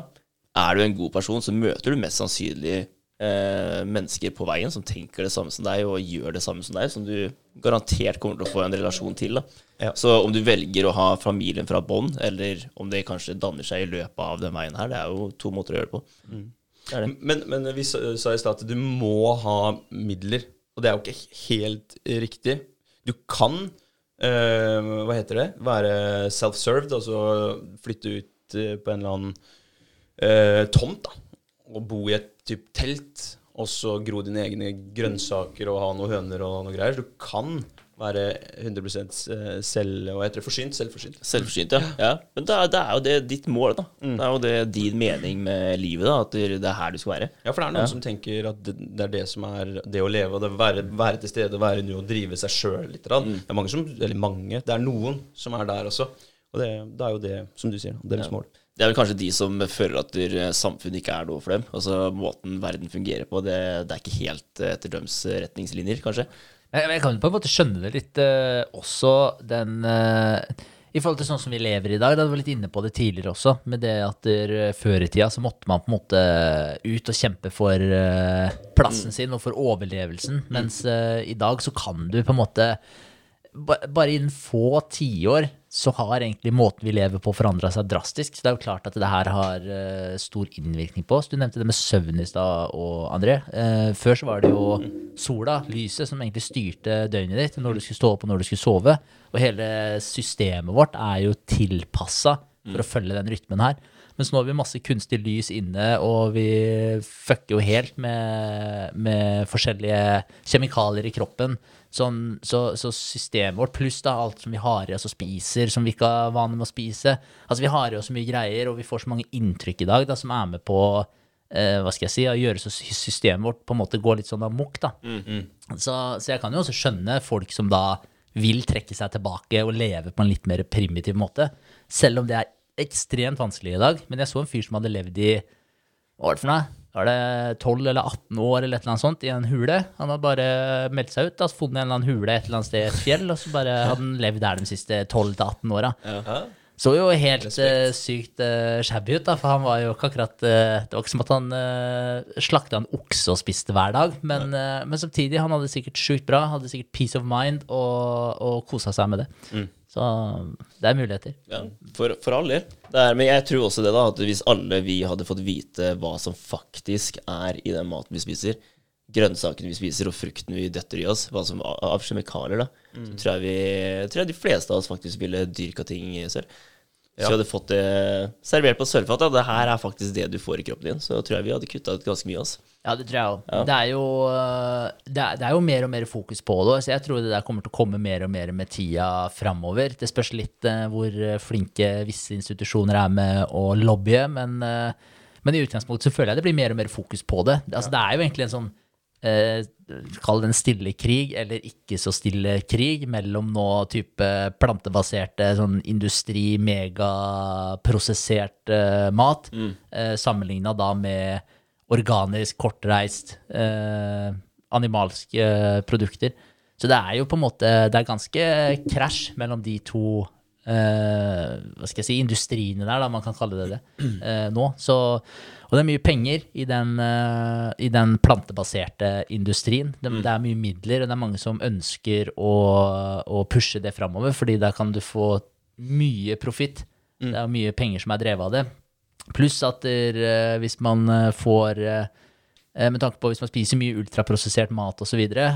er du en god person, så møter du mest sannsynlig eh, mennesker på veien som tenker det samme som deg og gjør det samme som deg, som du garantert kommer til å få en relasjon til.
Ja.
Så om du velger å ha familien fra bånn, eller om det kanskje danner seg i løpet av den veien her, det er jo to måter å gjøre det på. Det er det.
Men, men vi sa sa i stad at du må ha midler, og det er jo ikke helt riktig. Du kan, eh, hva heter det, være self-served, altså flytte ut eh, på en eller annen eh, tomt, da, og bo i et typ telt, og så gro dine egne grønnsaker og ha noen høner og noe greier. Du kan være 100 eh, selv, og heter forsynt, selvforsynt.
Selvforsynt, ja. ja. Men det er, det er jo det ditt mål, da.
Mm.
Det er jo det din mening med livet, da. At det er her du skal være.
Ja, for det er noen som tenker at det, det er det som er det å leve, og det være, være til stede, være nå og drive seg sjøl litt.
Mm.
Det er mange som, eller mange, det er noen som er der også. Og det, det er jo det, som du sier, deres mål.
Det er vel kanskje de som føler at samfunnet ikke er noe for dem. Altså måten verden fungerer på, det, det er ikke helt eh, etter deres retningslinjer, kanskje.
Men jeg kan jo på en måte skjønne det litt eh, også, den eh, I forhold til sånn som vi lever i dag, da du var litt inne på det tidligere også, med det at der, eh, før i tida så måtte man på en måte ut og kjempe for eh, plassen sin og for overlevelsen, mens eh, i dag så kan du på en måte bare innen få tiår så har egentlig måten vi lever på forandra seg drastisk. Så det er jo klart at det her har uh, stor innvirkning på oss. Du nevnte det med søvn i stad, André. Uh, før så var det jo sola, lyset, som egentlig styrte døgnet ditt, når du skulle stå opp og når du skulle sove. Og hele systemet vårt er jo tilpassa for å følge den rytmen her. Mens nå har vi masse kunstig lys inne, og vi fucker jo helt med, med forskjellige kjemikalier i kroppen. Sånn, så, så systemet vårt, pluss da alt som vi har i oss og spiser, som vi ikke har vane med å spise Altså Vi har i oss så mye greier, og vi får så mange inntrykk i dag da, som er med på eh, hva skal jeg si, å gjøre så systemet vårt på en måte går litt sånn amok. da. Så, så jeg kan jo også skjønne folk som da vil trekke seg tilbake og leve på en litt mer primitiv måte. Selv om det er ekstremt vanskelig i dag. Men jeg så en fyr som hadde levd i hva var det for noe? Var det 12 eller 18 år eller et eller annet sånt i en hule? Han hadde bare meldt seg ut, altså funnet en eller annen hule et eller annet sted i et fjell, og så bare hadde han levd der de siste 12-18 åra.
Ja.
Så jo helt uh, sykt uh, shabby ut, da, for han var jo ikke akkurat uh, Det var ikke som at han uh, slakta en okse og spiste hver dag, men, uh, men samtidig, han hadde sikkert sjukt bra, hadde sikkert peace of mind og, og kosa seg med det. Så det er muligheter.
Ja, for, for all del. Det er, men jeg tror også det, da, at hvis alle vi hadde fått vite hva som faktisk er i den maten vi spiser, grønnsakene vi spiser og frukten vi døtter i oss, hva som av kjemikalier, da, så tror jeg, vi, tror jeg de fleste av oss faktisk ville dyrka ting selv. Hvis vi hadde fått det servert på sølvfat, at det her er faktisk det du får i kroppen din, så tror jeg vi hadde kutta ut ganske mye. Altså.
Ja, det tror jeg òg. Det, er jo, øh, det, er, det er jo mer og mer fokus på det, så jeg tror det der kommer til å komme mer og mer med tida framover. Det spørs litt uh, hvor flinke visse institusjoner er med å lobbye, men, uh, Men i utgangspunktet så føler jeg det blir mer og mer fokus på det. Altså, Det er jo egentlig en sånn eh, Kall det en stille krig, eller ikke så stille krig, mellom nå type plantebaserte sånn industri, megaprosessert uh, mat, eh, sammenligna da med organisk, kortreist, uh, animalske eh, produkter. Så det er jo på en måte Det er ganske krasj mellom de to eh, hva skal jeg si, industriene der, da, man kan kalle det det, eh, nå. Så, og det er mye penger i den, uh, i den plantebaserte industrien. Det, det er mye midler, og det er mange som ønsker å, å pushe det framover, fordi da kan du få mye profitt. Det er mye penger som er drevet av det. Pluss at der, eh, hvis man eh, får Med tanke på hvis man spiser mye ultraprosessert mat osv., så, videre,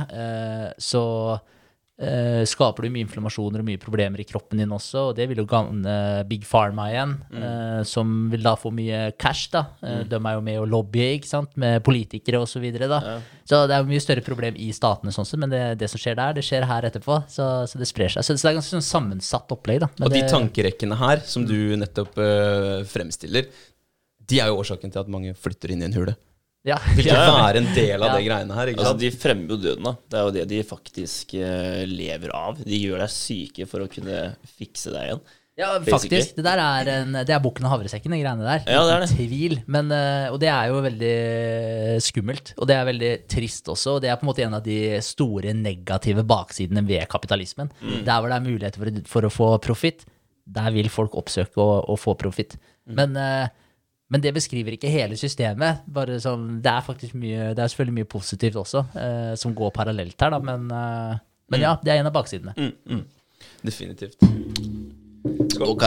så skaper du mye inflammasjoner og mye problemer i kroppen din også, og det vil jo gagne Big Pharma igjen, eh, som vil da få mye cash, da. Mm. De er jo med å lobbye, ikke sant, med politikere osv., videre, da. Så det er jo mye større problem i statene, sånn sett, men det, det som skjer der, det skjer her etterpå, så, så det sprer seg. Så, så det er ganske sånn sammensatt opplegg, da. Men
Og de
det-
tankerekkene her, som du nettopp øh, fremstiller, de er jo årsaken til at mange flytter inn i en hule.
Ja,
Vil ikke være en del av
Ja.
det greiene her. ikke
Altså,
sant?
de fremmer jo døden, da. Det er jo det de faktisk eh, lever av. De gjør deg syke for å kunne fikse deg igjen.
Ja,
basically.
faktisk. Det der er, en, det er bukken og havresekken, de greiene der.
Ja, det er det.
Tvil. Men, eh, og det er jo veldig skummelt. Og det er veldig trist også. Og det er på en måte en av de store negative baksidene ved kapitalismen.
Mm.
Der hvor det er muligheter for, for å få profitt, der vil folk oppsøke å, få profitt.
Mm.
Men, eh, men det beskriver ikke hele systemet. Bare sånn, det er faktisk mye, det er selvfølgelig mye positivt også, eh, som går parallelt her, da. Men, eh, men ja, det er en av baksidene.
Mm.
Definitivt.
Ok.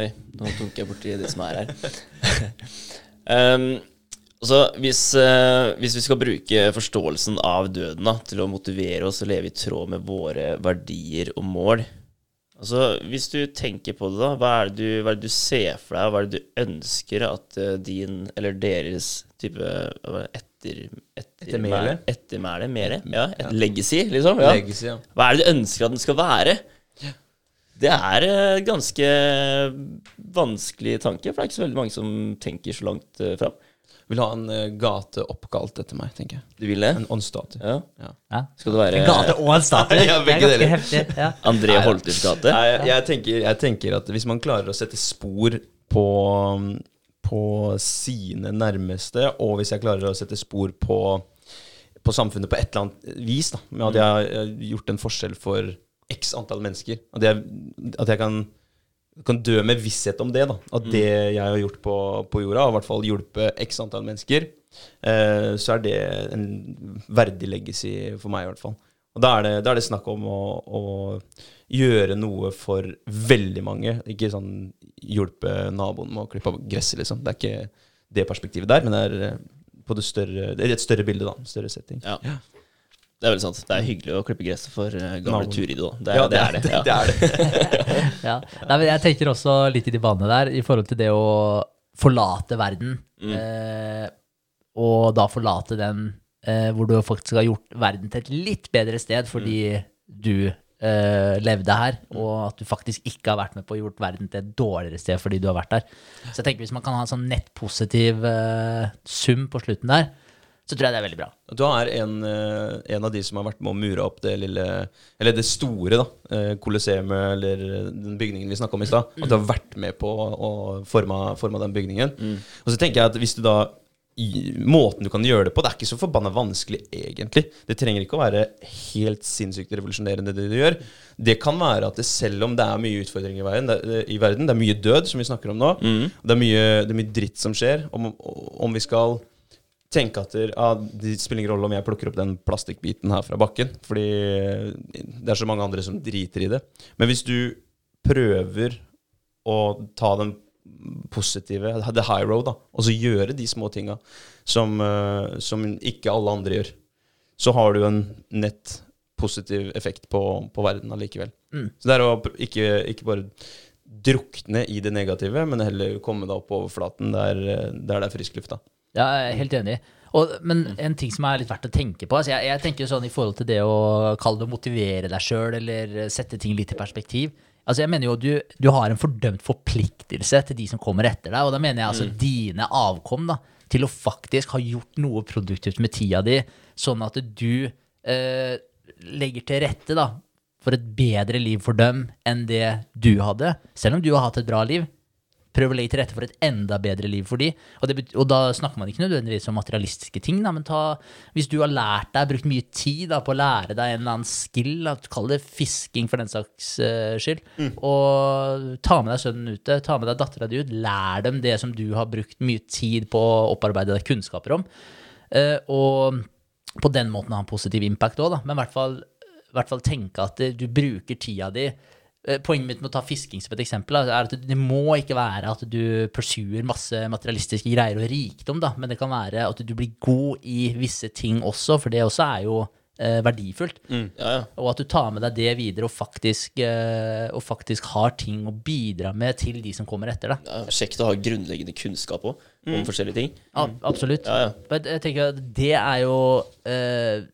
Oi, nå tok jeg borti det som er her. um, <laughs> så hvis, uh, hvis vi skal bruke forståelsen av døden da, til å motivere oss å leve i tråd med våre verdier og mål Altså, Hvis du tenker på det, da, hva er det du, hva er det du ser for deg, hva er det du ønsker at eh, din eller deres type etter, etter,
Ettermæle?
Ettermæle? Mere? Ja, et legacy, liksom? Ja.
Legacy, ja.
Hva er det du ønsker at den skal være? Det er en ganske vanskelig tanke, for det er ikke så veldig mange som tenker så langt uh, fram.
Vil ha en eh, gate oppkalt etter meg, tenker jeg.
Du vil det?
En åndsstatue.
Ja.
Ja.
Ja.
Skal det være
En gate og en statue. <laughs>
Ja,
det er
begge deler.
heftig. Ja.
André Holters gate?
Nei, jeg, jeg, tenker, jeg tenker at hvis man klarer å sette spor på, på sine nærmeste, og hvis jeg klarer å sette spor på, på samfunnet på et eller annet vis, da, med at jeg har gjort en forskjell for x antall mennesker, at jeg, at jeg kan, kan dø med visshet om det, da, at det jeg har gjort på, på jorda, har i hvert fall hjulpet x antall mennesker, eh, så er det en verdig legacy for meg, i hvert fall. Og da er det, da er det snakk om å, å gjøre noe for veldig mange. Ikke sånn hjelpe naboen med å klippe av gresset, liksom. Det er ikke det perspektivet der, men det er eh, på det større Det er et større bilde, da. Større setting.
Ja. Det er veldig sant. Det er hyggelig å klippe gresset for uh, gamle
Naboen.
Turid. Det, er-
Ja,
det er det.
det,
Ja.
det er det. <laughs> <laughs>
Ja. Nei, men jeg tenker også litt i de banene der, i forhold til det å forlate verden. Eh, og da forlate den eh, hvor du faktisk har gjort verden til et litt bedre sted fordi du eh, levde her, og at du faktisk ikke har vært med på å gjort verden til et dårligere sted fordi du har vært der. Så jeg tenker hvis man kan ha en sånn nettpositiv eh, sum på slutten der, så tror jeg det er veldig bra.
Du er en, eh, en av de som har vært med å mure opp det lille Eller det store, da. eh, eller den bygningen vi snakka om i stad. At du har vært med på å forme, den bygningen. Og så tenker jeg at hvis du da i, Måten du kan gjøre det på, det er ikke så forbanna vanskelig, egentlig. Det trenger ikke å være helt sinnssykt revolusjonerende, det du gjør. Det kan være at det, selv om det er mye utfordringer i verden, det, i verden, det er mye død, som vi snakker om nå, det, er mye, det er mye dritt som skjer, om, om vi skal tenke at ja, det spiller ingen rolle om jeg plukker opp den plastikkbiten her fra bakken, fordi det er så mange andre som driter i det. Men hvis du prøver å ta den positive, the high road, da, og så gjøre de små tinga som, eh, som ikke alle andre gjør, så har du en nett positiv effekt på, på verden allikevel. Så det er å ikke, ikke bare drukne i det negative, men heller komme deg opp på overflaten der, eh, der det er frisk luft. da.
Ja, jeg er helt enig. Og, men en ting som er litt verdt å tenke på altså jeg, jeg tenker sånn I forhold til det å kalle det å motivere deg sjøl, eller sette ting litt i perspektiv Altså jeg mener jo du, du har en fordømt forpliktelse til de som kommer etter deg, og da mener jeg altså dine avkom da, til å faktisk ha gjort noe produktivt med tida di, sånn at du eh, legger til rette da, for et bedre liv for dem enn det du hadde, selv om du har hatt et bra liv. Prøv å legge til rette for et enda bedre liv for de. Og, og da snakker man ikke nødvendigvis om materialistiske ting, da, men ta, hvis du har lært deg, brukt mye tid da, på å lære deg en eller annen skill, da, kall det fisking for den saks uh, skyld, og ta med deg sønnen ute, ta med deg dattera di ut, lær dem det som du har brukt mye tid på å opparbeide deg kunnskaper om. Uh, og på den måten ha en positiv impact òg, da. Men i hvert fall, i hvert fall tenke at du bruker tida di Poenget mitt med å ta fisking som et eksempel er at det må ikke være at du pursuer masse materialistiske greier og rikdom, da, men det kan være at du blir god i visse ting også, for det også er jo eh, verdifullt.
Ja, ja.
Og at du tar med deg det videre og faktisk, eh, og faktisk har ting å bidra med til de som kommer etter deg.
ja Kjekt å ha grunnleggende kunnskap òg, om forskjellige ting.
Ja, absolutt.
Ja, ja.
Men jeg tenker at det er jo eh,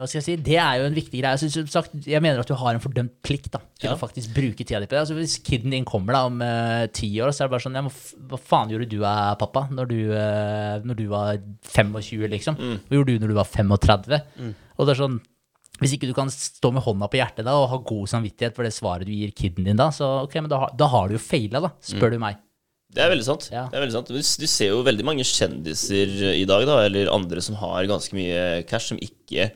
Hva skal jeg si? Det er jo en viktig greie. Altså, som sagt, jeg mener at du har en fordømt plikt da, til
Ja.
å faktisk bruke tida di på det. Altså, hvis kiden din kommer da om eh, ti år, så er det bare sånn ja, Hva faen gjorde du av pappa, når du, uh, når du var 25, liksom? Hva gjorde du når du var 35? Og det er sånn hvis ikke du kan stå med hånda på hjertet da, og ha god samvittighet for det svaret du gir kiden din da, så ok, men da, da har du jo feila, da, spør du meg.
Det er veldig sant.
Ja.
Det er veldig sant. Du, du ser jo veldig mange kjendiser i dag, da, eller andre som har ganske mye cash, som ikke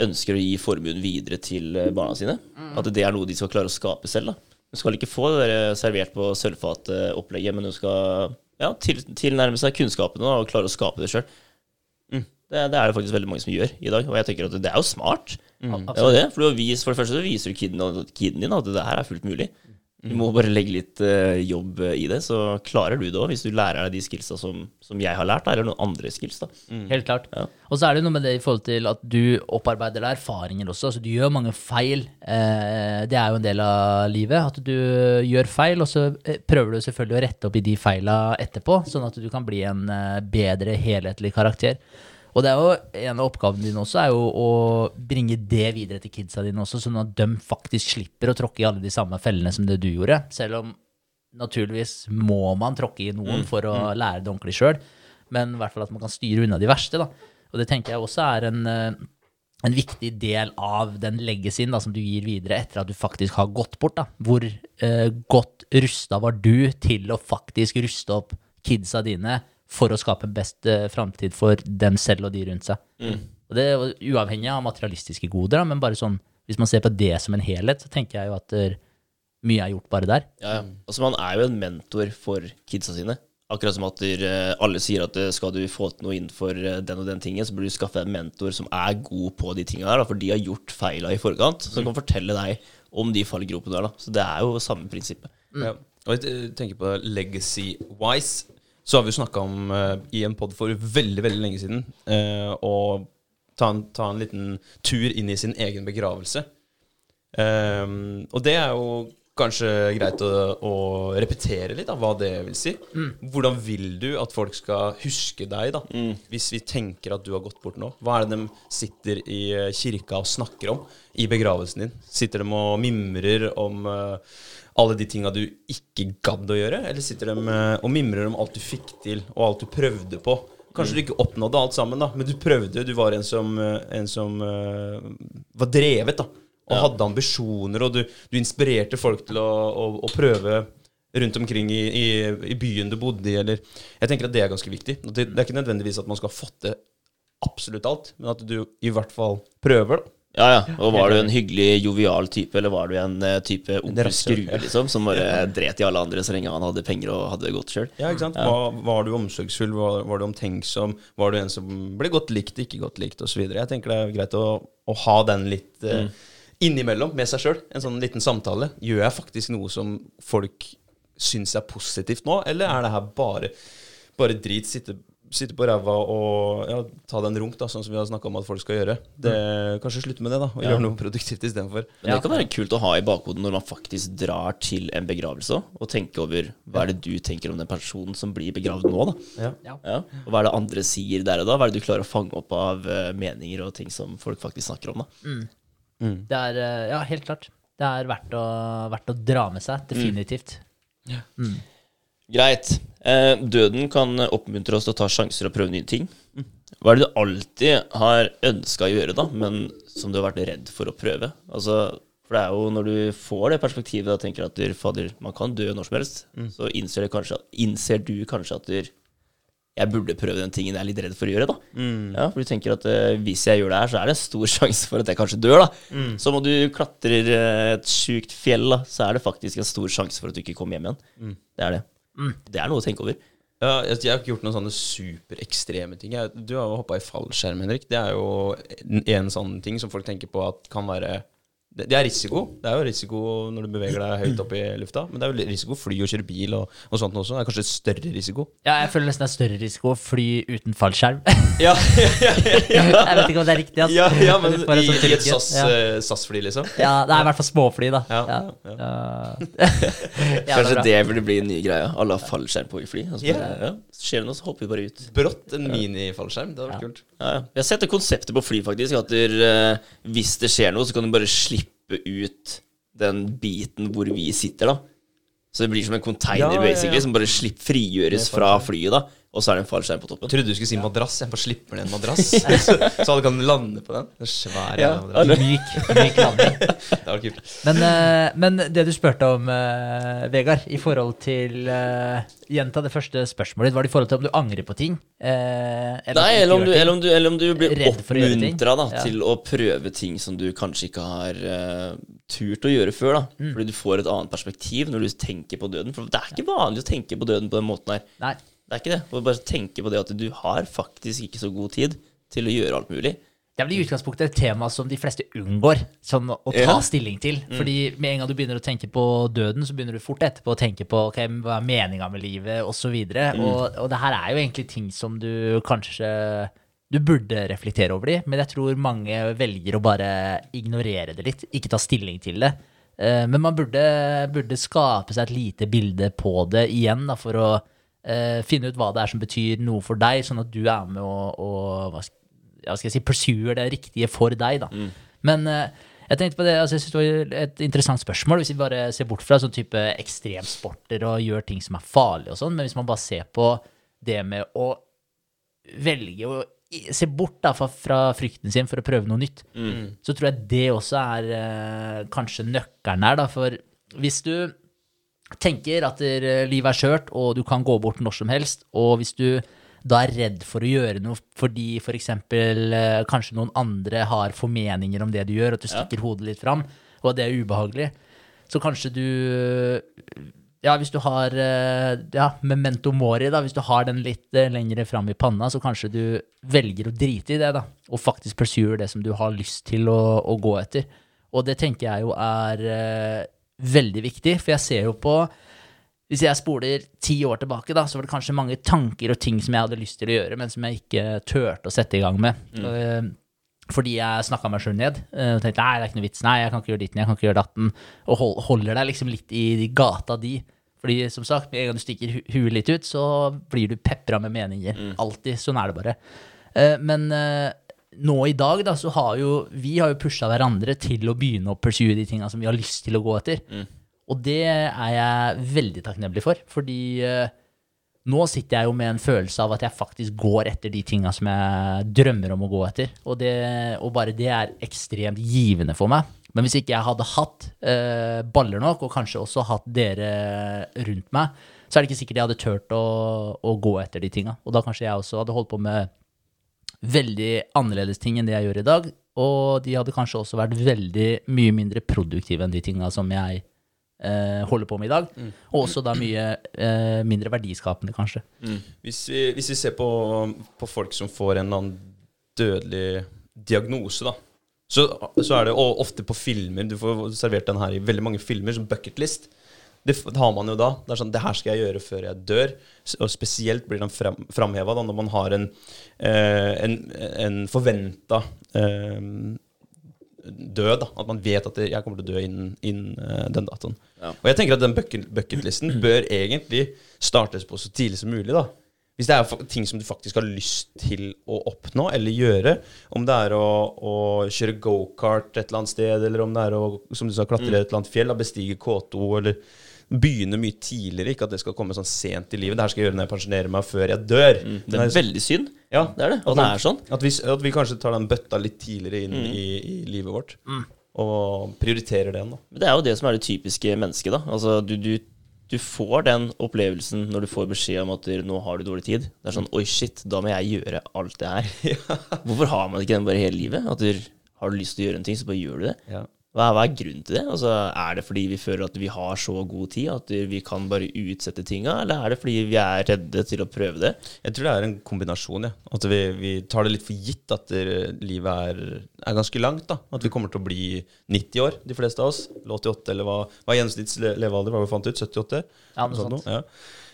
ønsker å gi formuen videre til eh, barna sine. At det er noe de skal klare å skape selv. da. Du skal ikke få det der servert på sølvfatopplegget, men du skal ja, til, tilnærme seg kunnskapene og klare å skape det sjøl. Det, det er det faktisk veldig mange som gjør i dag, og jeg tenker at det er jo smart. Det er det, for, har vist, for det første så viser du kiden, kiden din at det her er fullt mulig. Du må bare legge litt uh, jobb i det, så klarer du det òg, hvis du lærer deg de skillsa som, som jeg har lært, eller noen andre skills. da.
Helt klart.
Ja.
Og så er det noe med det i forhold til at du opparbeider deg erfaringer også. Altså du gjør mange feil. Eh, det er jo en del av livet. At du gjør feil, og så eh, prøver du selvfølgelig å rette opp i de feila etterpå, sånn at du kan bli en eh, bedre helhetlig karakter. Og det er jo en av oppgavene dine også, er jo å bringe det videre til kidsa dine også, sånn at de faktisk slipper å tråkke i alle de samme fellene som det du gjorde. Selv om naturligvis må man tråkke i noen for å lære det ordentlig sjøl, men i hvert fall at man kan styre unna de verste. da. Og det tenker jeg også er en, eh, en viktig del av den legacyen som du gir videre etter at du faktisk har gått bort. da. Hvor eh, godt rusta var du til å faktisk ruste opp kidsa dine for å skape en best eh, framtid for dem selv og de rundt seg. Og det er jo uavhengig av materialistiske goder, da, men bare sånn, hvis man ser på det som en helhet, så tenker jeg jo at der, mye er gjort bare der.
Ja, ja. Altså, man er jo en mentor for kidsa sine. Akkurat som at der, eh, alle sier at eh, skal du få til noe innenfor eh, den og den tingen, så bør du skaffe en mentor som er god på de tingene der, da, for de har gjort feila i forkant, som kan fortelle deg om de fallgropene der. da. Så det er jo samme prinsippet.
Ja. Og jeg eh, tenker på legacy-wise, så har vi jo snakka om uh, i en pod for veldig, veldig lenge siden eh, å ta en, ta en liten tur inn i sin egen begravelse. Um, og det er jo kanskje greit å, å repetere litt av hva det vil si. Hvordan vil du at folk skal huske deg, da? Hvis vi tenker at du har gått bort nå. Hva er det de sitter i kirka og snakker om i begravelsen din? Sitter de og mimrer om eh, alle de tinga du ikke gadd å gjøre? Eller sitter de eh, og mimrer om alt du fikk til, og alt du prøvde på? Kanskje du ikke oppnådde alt sammen, da, men du prøvde. Du var en som, eh, en som eh, var drevet, da. Og hadde ambisjoner, og du, du inspirerte folk til å, å, å prøve rundt omkring i, i, i byen du bodde i, eller Jeg tenker at det er ganske viktig. Det, det er ikke nødvendigvis at man skal ha fått til absolutt alt, men at du i hvert fall prøver, da.
Ja, ja. Og var du en hyggelig, jovial type, eller var du en eh, type onkel Skrue, liksom, som bare dret i alle andre så lenge han hadde penger og hadde det godt sjøl?
Ja, ikke sant? Var, var du omsorgsfull? Var, var du omtenksom? Var du en som ble godt likt, ikke godt likt, osv.? Jeg tenker det er greit å, å ha den litt eh, innimellom med seg sjøl. En sånn liten samtale. Gjør jeg faktisk noe som folk syns er positivt nå, eller er det her bare, bare drit? Sitte, sitte på ræva og ja, ta deg en runk, da, sånn som vi har snakka om at folk skal gjøre. Det, kanskje slutte med det, da, og gjøre noe produktivt istedenfor.
Men det kan være kult å ha i bakhodet når man faktisk drar til en begravelse og tenke over hva er det du tenker om den personen som blir begravd nå, da.
Ja.
Ja.
Ja. Og hva er det andre sier der og da? Hva er det du klarer å fange opp av eh, meninger og ting som folk faktisk snakker om, da?
Det er, eh, ja, helt klart. Det er verdt å, verdt å dra med seg. Definitivt.
Greit. Eh, døden kan oppmuntre oss til å ta sjanser og prøve nye ting. Hva er det du alltid har ønska å gjøre, da, men som du har vært redd for å prøve? Altså, for det er jo når du får det perspektivet og tenker at du, fader, man kan dø når som helst, så innser, det kanskje, innser du kanskje at du, jeg burde prøve den tingen jeg er litt redd for å gjøre. da. Ja, For du tenker at uh, hvis jeg gjør det her, så er det en stor sjanse for at jeg kanskje dør. da. Så om du klatrer eh, et sjukt fjell, da, så er det faktisk en stor sjanse for at du ikke kommer hjem igjen. Det er det. Det er noe å tenke over.
Ja, jeg, jeg har ikke gjort noen sånne superekstreme ting. Jeg, du har jo hoppa i fallskjerm, Henrik. Det er jo en, en sånn ting som folk tenker på at kan være det, det er risiko. Det er jo risiko når du beveger deg høyt opp i lufta. Men det er jo risiko å fly og kjøre bil og, og sånt også. Det er kanskje større risiko.
Ja, jeg føler nesten det er større risiko å fly uten fallskjerm. <laughs>
Ja, ja, ja,
jeg vet ikke om det er riktig. Altså.
ja, ja men <laughs>
en
i,
sånn
i et. SAS, eh, SAS-fly, liksom.
Ja, det er i hvert fall småfly, da.
Ja,
Ja.
ja,
Ja. <laughs>
Kanskje det burde bli den nye greia. Alle har fallskjerm på i fly. Altså, så Skjer det noe, så hopper vi bare ut.
Brått en minifallskjerm. Det hadde vært kult.
Ja, ja. Jeg har sett det konseptet på fly, faktisk. At der, uh, hvis det skjer noe, så kan du bare slippe ut den biten hvor vi sitter, da. Så det blir som en container,
Ja, ja, ja.
basically, som bare slipper frigjøres fra flyet, da. Og så er det en fallskjerm på toppen.
Jeg trodde du skulle si madrass. Jeg bare slipper ned en madrass, <laughs> så, så alle kan lande på den. Det er svær
Ja,
madrass.
Myk, myk landing. <laughs>
Det var kult.
Men, eh, men det du spurte om, eh, Vegard, i forhold til uh, Gjenta det første spørsmålet ditt. Var det i forhold til om du angrer på ting? Eh, eller
Nei, eller om, du, eller, om du, eller om du blir oppmuntra
Ja.
til å prøve ting som du kanskje ikke har uh, turt å gjøre før. da
Mm.
Fordi du får et annet perspektiv når du tenker på døden. For det er ikke vanlig å tenke på døden på den måten her.
Nei.
Det er ikke det. Og bare tenke på det at du har faktisk ikke så god tid til å gjøre alt mulig.
Det er vel i utgangspunktet et tema som de fleste unngår sånn å ta
Ja.
stilling til. Fordi med en gang du begynner å tenke på døden, så begynner du fort etterpå å tenke på okay, hva er meninga med livet, osv. Mm. Og, og det her er jo egentlig ting som du kanskje du burde reflektere over de, men jeg tror mange velger å bare ignorere det litt, ikke ta stilling til det. Eh, Men man burde, burde skape seg et lite bilde på det igjen, da, for å eh, finne ut hva det er som betyr noe for deg, sånn at du er med og, og hva skal, ja, skal jeg si, pursuer det riktige for deg. Da. Men uh, jeg tenkte på det, altså jeg synes det var et interessant spørsmål, hvis vi bare ser bort fra sånn type ekstremsporter og gjør ting som er farlige og sånn, men hvis man bare ser på det med å velge å se bort da, fra, fra frykten sin for å prøve noe nytt, så tror jeg det også er uh, kanskje nøkkelen her, da, for hvis du tenker at eh, livet er skjørt, og du kan gå bort når som helst, og hvis du da er redd for å gjøre noe fordi for eksempel eh, kanskje noen andre har formeninger om det du gjør, at du stikker hodet litt fram, og at det er ubehagelig, så kanskje du ja, hvis du har eh, ja, memento mori, da, hvis du har den litt eh, lengre fram i panna, så kanskje du velger å drite i det, da, og faktisk pursuer det som du har lyst til å, å gå etter. Og det tenker jeg jo er eh, veldig viktig, for jeg ser jo på Hvis jeg spoler ti år tilbake, da, så var det kanskje mange tanker og ting som jeg hadde lyst til å gjøre, men som jeg ikke turte å sette i gang med. Mm. fordi jeg snakka meg sjøl ned. eh, Og tenkte nei, det er ikke noe vits. Nei, jeg kan ikke gjøre ditten, jeg kan ikke gjøre datten. Og holder deg liksom litt i gata di. Fordi som sagt, med en gang du stikker hu huet litt ut, så blir du pepra med meninger. Alltid. Sånn er det bare. Eh, Men eh, nå i dag, da, så har jo vi har jo pusha hverandre til å begynne å pursue de tinga som vi har lyst til å gå etter. Og det er jeg veldig takknemlig for, fordi eh, nå sitter jeg jo med en følelse av at jeg faktisk går etter de tinga som jeg drømmer om å gå etter. Og, det, og bare det er ekstremt givende for meg. Men hvis ikke jeg hadde hatt eh, baller nok, og kanskje også hatt dere rundt meg, så er det ikke sikkert jeg hadde turt å, å gå etter de tinga. Og da kanskje jeg også hadde holdt på med veldig annerledes ting enn det jeg gjør i dag. Og de hadde kanskje også vært veldig mye mindre produktive enn de tinga som jeg eh, holder på med i dag. Og også da mye eh, mindre verdiskapende, kanskje.
Hvis vi, hvis vi ser på, på folk som får en eller annen dødelig diagnose, da, så, så er det ofte på filmer Du får servert den her i veldig mange filmer, som bucketlist. Det har man jo da. Det er sånn, det her skal jeg gjøre før jeg dør. Og spesielt blir den frem, framheva når man har en, eh, en, en forventa eh, død. da At man vet at jeg kommer til å dø innen, innen eh, den datoen.
Ja.
Og jeg tenker at den bucket, bucketlisten <clears throat> bør egentlig startes på så tidlig som mulig. da hvis det er ting som du faktisk har lyst til å oppnå eller gjøre, om det er å, å kjøre gokart et eller annet sted, eller om det er å som du sa, klatre et eller annet fjell, bestige K2, eller begynne mye tidligere, ikke at det skal komme sånn sent i livet. Det her skal jeg gjøre når jeg pensjonerer meg før jeg dør.
Det er
det er-
veldig synd.
ja,
Det er det. At det er sånn.
at vi, at vi kanskje tar den bøtta litt tidligere inn i, i livet vårt, og prioriterer den, da.
Det er jo det som er det typiske mennesket, da. Altså, du, du, du får den opplevelsen når du får beskjed om at nå har du dårlig tid. Det er sånn oi, shit, da må jeg gjøre alt det her. <laughs> Hvorfor har man ikke den bare hele livet? At du, har du lyst til å gjøre en ting, så bare gjør du det.
Ja.
Hva er, hva er grunnen til det? Altså, er det fordi vi føler at vi har så god tid at vi kan bare utsette tinga, eller er det fordi vi er redde til å prøve det?
Jeg tror det er en kombinasjon, ja. At vi, vi tar det litt for gitt at livet er, er ganske langt. da. At vi kommer til å bli 90 år, de fleste av oss. Eller 88, eller hva, hva er gjennomsnitts le- levealder? Hva vi fant ut? 78?
Ja, noe
Sånn
sånt.
ja.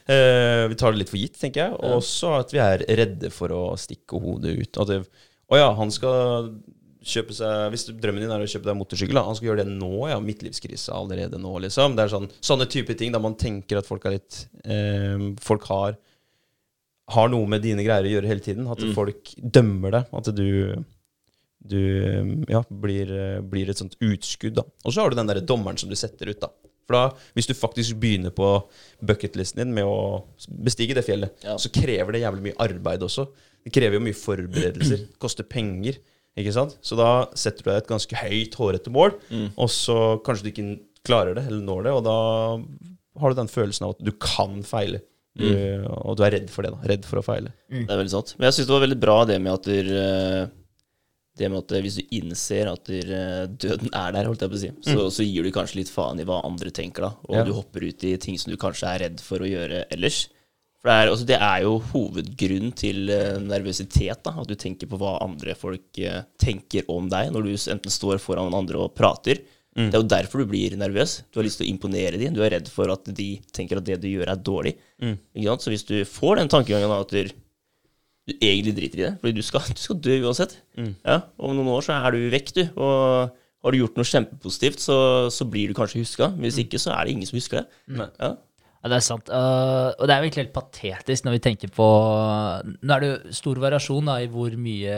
Eh, vi tar det litt for gitt, tenker jeg. Og også at vi er redde for å stikke hodet ut. At det, å ja, han skal kjøpe seg Hvis drømmen din er å kjøpe deg motorsykkel, han skal gjøre det nå, ja. Midtlivskrise allerede nå, liksom. Det er sånn, sånne type ting da man tenker at folk er litt eh, Folk har har noe med dine greier å gjøre hele tiden. At folk dømmer deg. At du du ja, blir, blir et sånt utskudd. da. Og så har du den der dommeren som du setter ut. da. For da, Hvis du faktisk begynner på bucketlisten din med å bestige det fjellet,
Ja.
så krever det jævlig mye arbeid også. Det krever jo mye forberedelser. Det koster penger. Ikke sant? Så da setter du deg et ganske høyt, hårete mål, og så kanskje du ikke klarer det, eller når det, og da har du den følelsen av at du kan feile. Du, Og du er redd for det. da, Redd for å feile.
Det er veldig sant. Men jeg syns det var veldig bra det med at der, eh, det med at eh, hvis du innser at der, eh, døden er der, holdt jeg på å si, så, så gir du kanskje litt faen i hva andre tenker, da. Og
Ja.
du hopper ut i ting som du kanskje er redd for å gjøre ellers. For det er, altså, det er jo hovedgrunnen til uh, nervøsitet, da. At du tenker på hva andre folk uh, tenker om deg når du enten står foran andre og prater. Det er jo derfor du blir nervøs. Du har lyst til å imponere dem. Du er redd for at de tenker at det du gjør, er dårlig. Sant? Så hvis du får den tankegangen at du, du egentlig driter i det, fordi du skal, du skal dø uansett ja, Om noen år så er du vekk, du. Og har du gjort noe kjempepositivt, så, så blir du kanskje huska. Hvis ikke, så er det ingen som husker det. Ja.
Ja, det er sant. Uh, og det er jo egentlig helt patetisk når vi tenker på Nå er det jo stor variasjon da, i hvor mye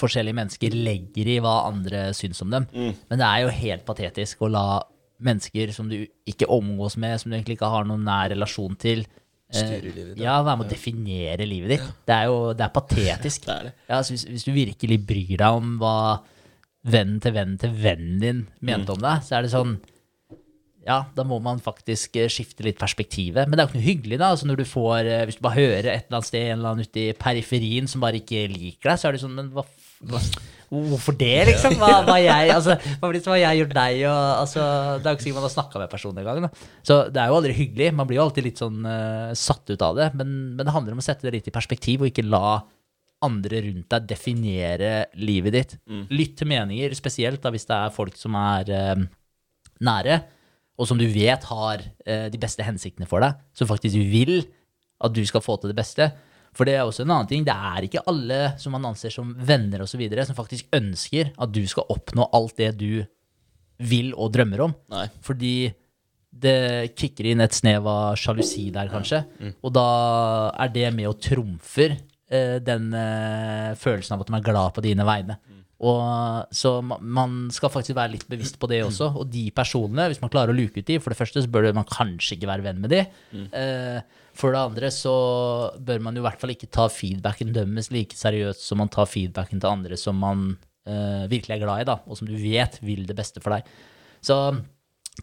forskjellige mennesker legger i hva andre syns om dem. Men det er jo helt patetisk å la mennesker som du ikke omgås med, som du egentlig ikke har noen nær relasjon til, eh,
Styre livet ditt,
ja, være med å definere livet ditt. Det er jo det er patetisk. <laughs>
Det er det.
Ja, hvis, hvis du virkelig bryr deg om hva vennen til vennen til vennen din mente om deg, så er det sånn ja, da må man faktisk eh, skifte litt perspektivet. Men det er jo ikke noe hyggelig, da. Altså når du får, eh, hvis du bare hører et eller annet sted, en eller annen ute i periferien som bare ikke liker deg, så er det sånn Men hva, hva Hvorfor det, liksom? Hva, hva jeg, altså, hva har jeg gjort deg? Og, altså, det er jo ikke sikkert man har snakka med personen engang. Så det er jo aldri hyggelig. Man blir jo alltid litt sånn uh, satt ut av det. Men, men det handler om å sette det litt i perspektiv, og ikke la andre rundt deg definere livet ditt. Lytt til meninger, spesielt da hvis det er folk som er uh, nære, og som du vet har eh, de beste hensiktene for deg, som faktisk vil at du skal få til det beste. For det er også en annen ting, det er ikke alle som man anser som venner osv., som faktisk ønsker at du skal oppnå alt det du vil og drømmer om.
Nei.
Fordi det kicker inn et snev av sjalusi der, kanskje. Og da er det med og trumfer eh, den eh, følelsen av at de er glad på dine vegne. Og, så ma- man skal faktisk være litt bevisst på det <clears throat> også. Og de personene, hvis man klarer å luke ut de, for det første så bør man kanskje ikke være venn med de. Eh, for det andre så bør man jo i hvert fall ikke ta feedbacken dømmes like seriøst som man tar feedbacken til andre som man eh, virkelig er glad i, da, og som du vet vil det beste for deg. Så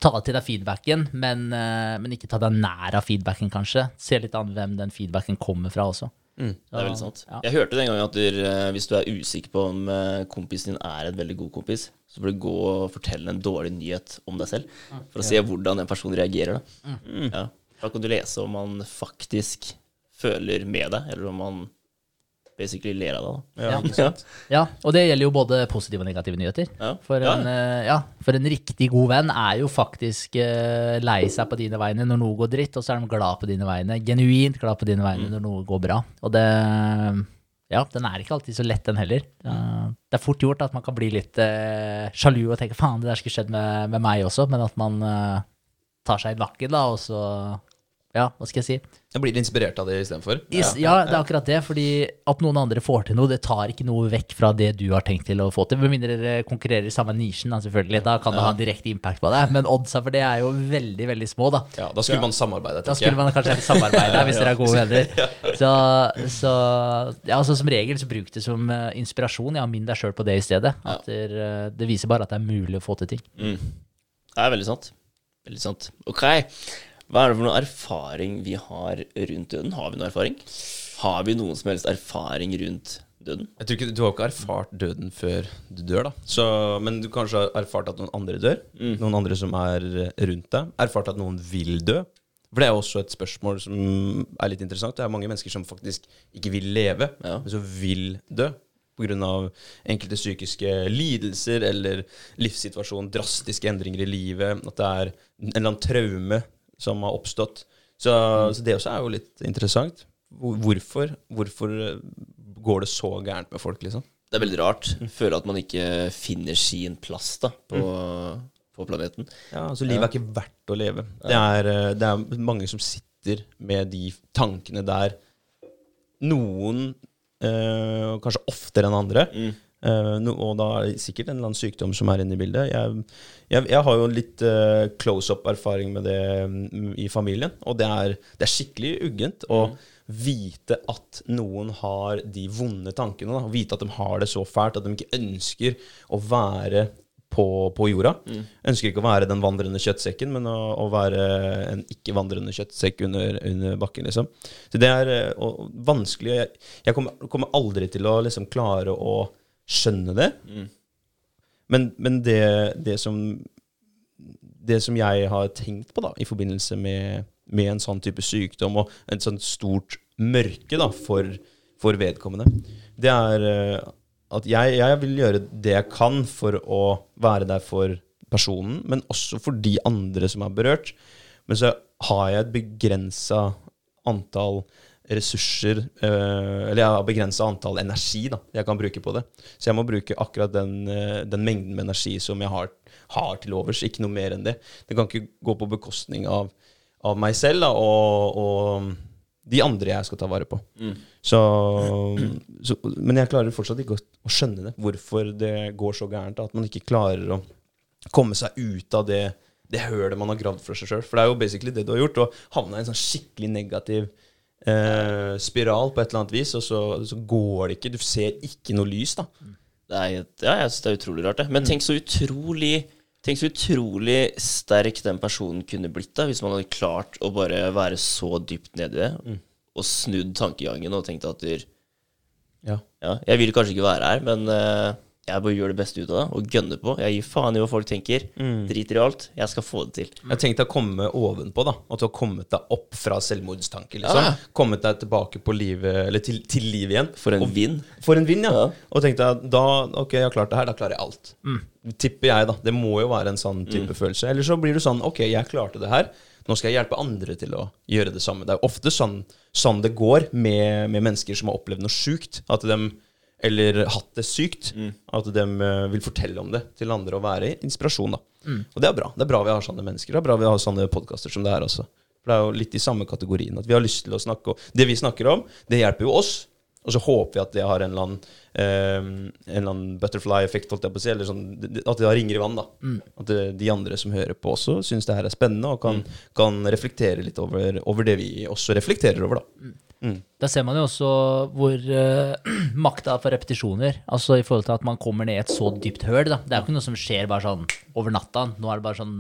ta til deg feedbacken, men, eh, men ikke ta deg nær av feedbacken, kanskje. Se litt an hvem den feedbacken kommer fra også.
Det er veldig sant.
Ja.
Jeg hørte den gangen at du, eh, hvis du er usikker på om eh, kompisen din er en veldig god kompis, så får du gå og fortelle en dårlig nyhet om deg selv, for å se hvordan den personen reagerer. Da. Ja. da kan du lese om han faktisk føler med deg, eller om han basically ler av det. Da.
Ja,
Ja.
Ja, og det gjelder jo både positive og negative nyheter.
Ja.
For, en, eh, ja, for en riktig god venn er jo faktisk uh, lei seg på dine vegne når noe går dritt, og så er de glad på dine vegne. Genuint glad på dine vegne når noe går bra. Og det Ja, den er ikke alltid så lett, den heller. Eh, det er fort gjort at man kan bli litt uh, sjalu og tenke faen, det der skulle skjedd med, med meg også, men at man uh, tar seg i nakken da, og så ja, hva skal jeg si?
Jeg blir inspirert av det istedenfor.
Ja. ja, det er akkurat det. Fordi at noen andre får til noe, det tar ikke noe vekk fra det du har tenkt til å få til. Med mindre dere konkurrerer i samme nisjen, da, selvfølgelig. Da kan det ha en direkte impact på det. Men oddsa for det er jo veldig, veldig små, da.
Ja, da skulle man samarbeide, tenker jeg.
Da skulle man kanskje samarbeide <laughs> hvis dere er gode venner. Så, så ja, altså som regel så bruk det som uh, inspirasjon. Ja, minn deg sjøl på det i stedet. At det, uh, det viser bare at det er mulig å få til ting.
Det er veldig sant. Veldig sant. Ok. Hva er det for noe erfaring vi har rundt døden? Har vi noe erfaring? Har vi noen som helst erfaring rundt døden?
Jeg tror ikke, Du har ikke erfart døden før du dør, da. Så, men du kanskje har erfart at noen andre dør. Noen andre som er rundt deg. Erfart at noen vil dø. For det er også et spørsmål som er litt interessant. Det er mange mennesker som faktisk ikke vil leve,
Ja.
men som vil dø. Pga. enkelte psykiske lidelser eller livssituasjon, drastiske endringer i livet. At det er en eller annen traume som har oppstått. Så, så det også er jo litt interessant. Hvorfor, hvorfor eh, går det så gærent med folk, liksom?
Det er veldig rart. Føler at man ikke finner sin plass da, på, på planeten.
Ja, altså Livet er ikke verdt å leve. Det er, eh, det er mange som sitter med de tankene der. Noen øh, kanskje oftere enn andre. Eh, no, og da er det sikkert en eller annen sykdom som er inne i bildet. Jeg, jeg, jeg har jo litt uh, close up-erfaring med det um, i familien. Og det er, det er skikkelig uggent å vite at noen har de vonde tankene. Da, vite at de har det så fælt at de ikke ønsker å være på, på jorda. Ønsker ikke å være den vandrende kjøttsekken, men å, å være en ikke-vandrende kjøttsekk under, under bakken, liksom. Så det er eh, og, vanskelig. Jeg, jeg kommer, kommer aldri til å liksom klare å skjønne det. Men, men det, det som det som jeg har tenkt på da, i forbindelse med, med en sånn type sykdom og et sånt stort mørke da, for, for vedkommende, det er eh, at jeg, jeg vil gjøre det jeg kan for å være der for personen, men også for de andre som er berørt. Men så har jeg et begrensa antall ressurser, eh, eller jeg har begrensa antall energi da, jeg kan bruke på det. Så jeg må bruke akkurat den, eh, den mengden med energi som jeg har, har til overs, ikke noe mer enn det. Det kan ikke gå på bekostning av, av meg selv da, og, og de andre jeg skal ta vare på. Så, så, men jeg klarer fortsatt ikke å, å skjønne det, hvorfor det går så gærent. da, At man ikke klarer å komme seg ut av det, det hølet man har gravd for seg sjøl. For det er jo basically det du har gjort, å havne i en sånn skikkelig negativ eh, spiral på et eller annet vis, og så, så går det ikke. Du ser ikke noe lys, da.
Det er, ja, jeg synes det er utrolig rart, det. Men tenk så utrolig Tenk så utrolig sterk den personen kunne blitt da, hvis man hadde klart å bare være så dypt nedi det, og snudd tankegangen og tenkt at der,
Ja.
ja, jeg vil kanskje ikke være her, men eh, jeg bare gjør det beste ut av det, og gønner på. Jeg gir faen i hva folk tenker. Driter i alt. Jeg skal få det til.
Jeg tenkte å komme ovenpå, da. At du har kommet deg opp fra selvmordstanke, liksom.
Ja.
Kommet deg tilbake på livet, eller til, til livet igjen.
For en
vinn.
vind.
For en vind, ja.
Ja.
Og tenkte jeg da Ok, jeg har klart det her, da klarer jeg alt. Tipper jeg, da. Det må jo være en sånn type følelse. Eller så blir du sånn Ok, jeg klarte det her. Nå skal jeg hjelpe andre til å gjøre det samme. Det er jo ofte sånn, sånn det går med, med mennesker som har opplevd noe sjukt. At de eller hatt det sykt. At de eh, vil fortelle om det til andre og være inspirasjon. da. Og det er bra. Det er bra vi har sånne mennesker. Det er bra vi har sånne podkaster som det her også. For det er jo litt i samme kategorien. At vi har lyst til å snakke om Det vi snakker om, det hjelper jo oss. Og så håper vi at det har en eller annen, eh, en eller annen butterfly-effekt, holdt jeg på å si. Eller sånn, at det har ringer i vann. da. At det, de andre som hører på også, syns det her er spennende og kan, kan reflektere litt over, over det vi også reflekterer over. da.
Da ser man jo også hvor uh, <clears throat> makta for repetisjoner. Altså i forhold til at man kommer ned i et så dypt høl. Da. Det er jo ikke noe som skjer bare sånn over natta. Nå er det bare sånn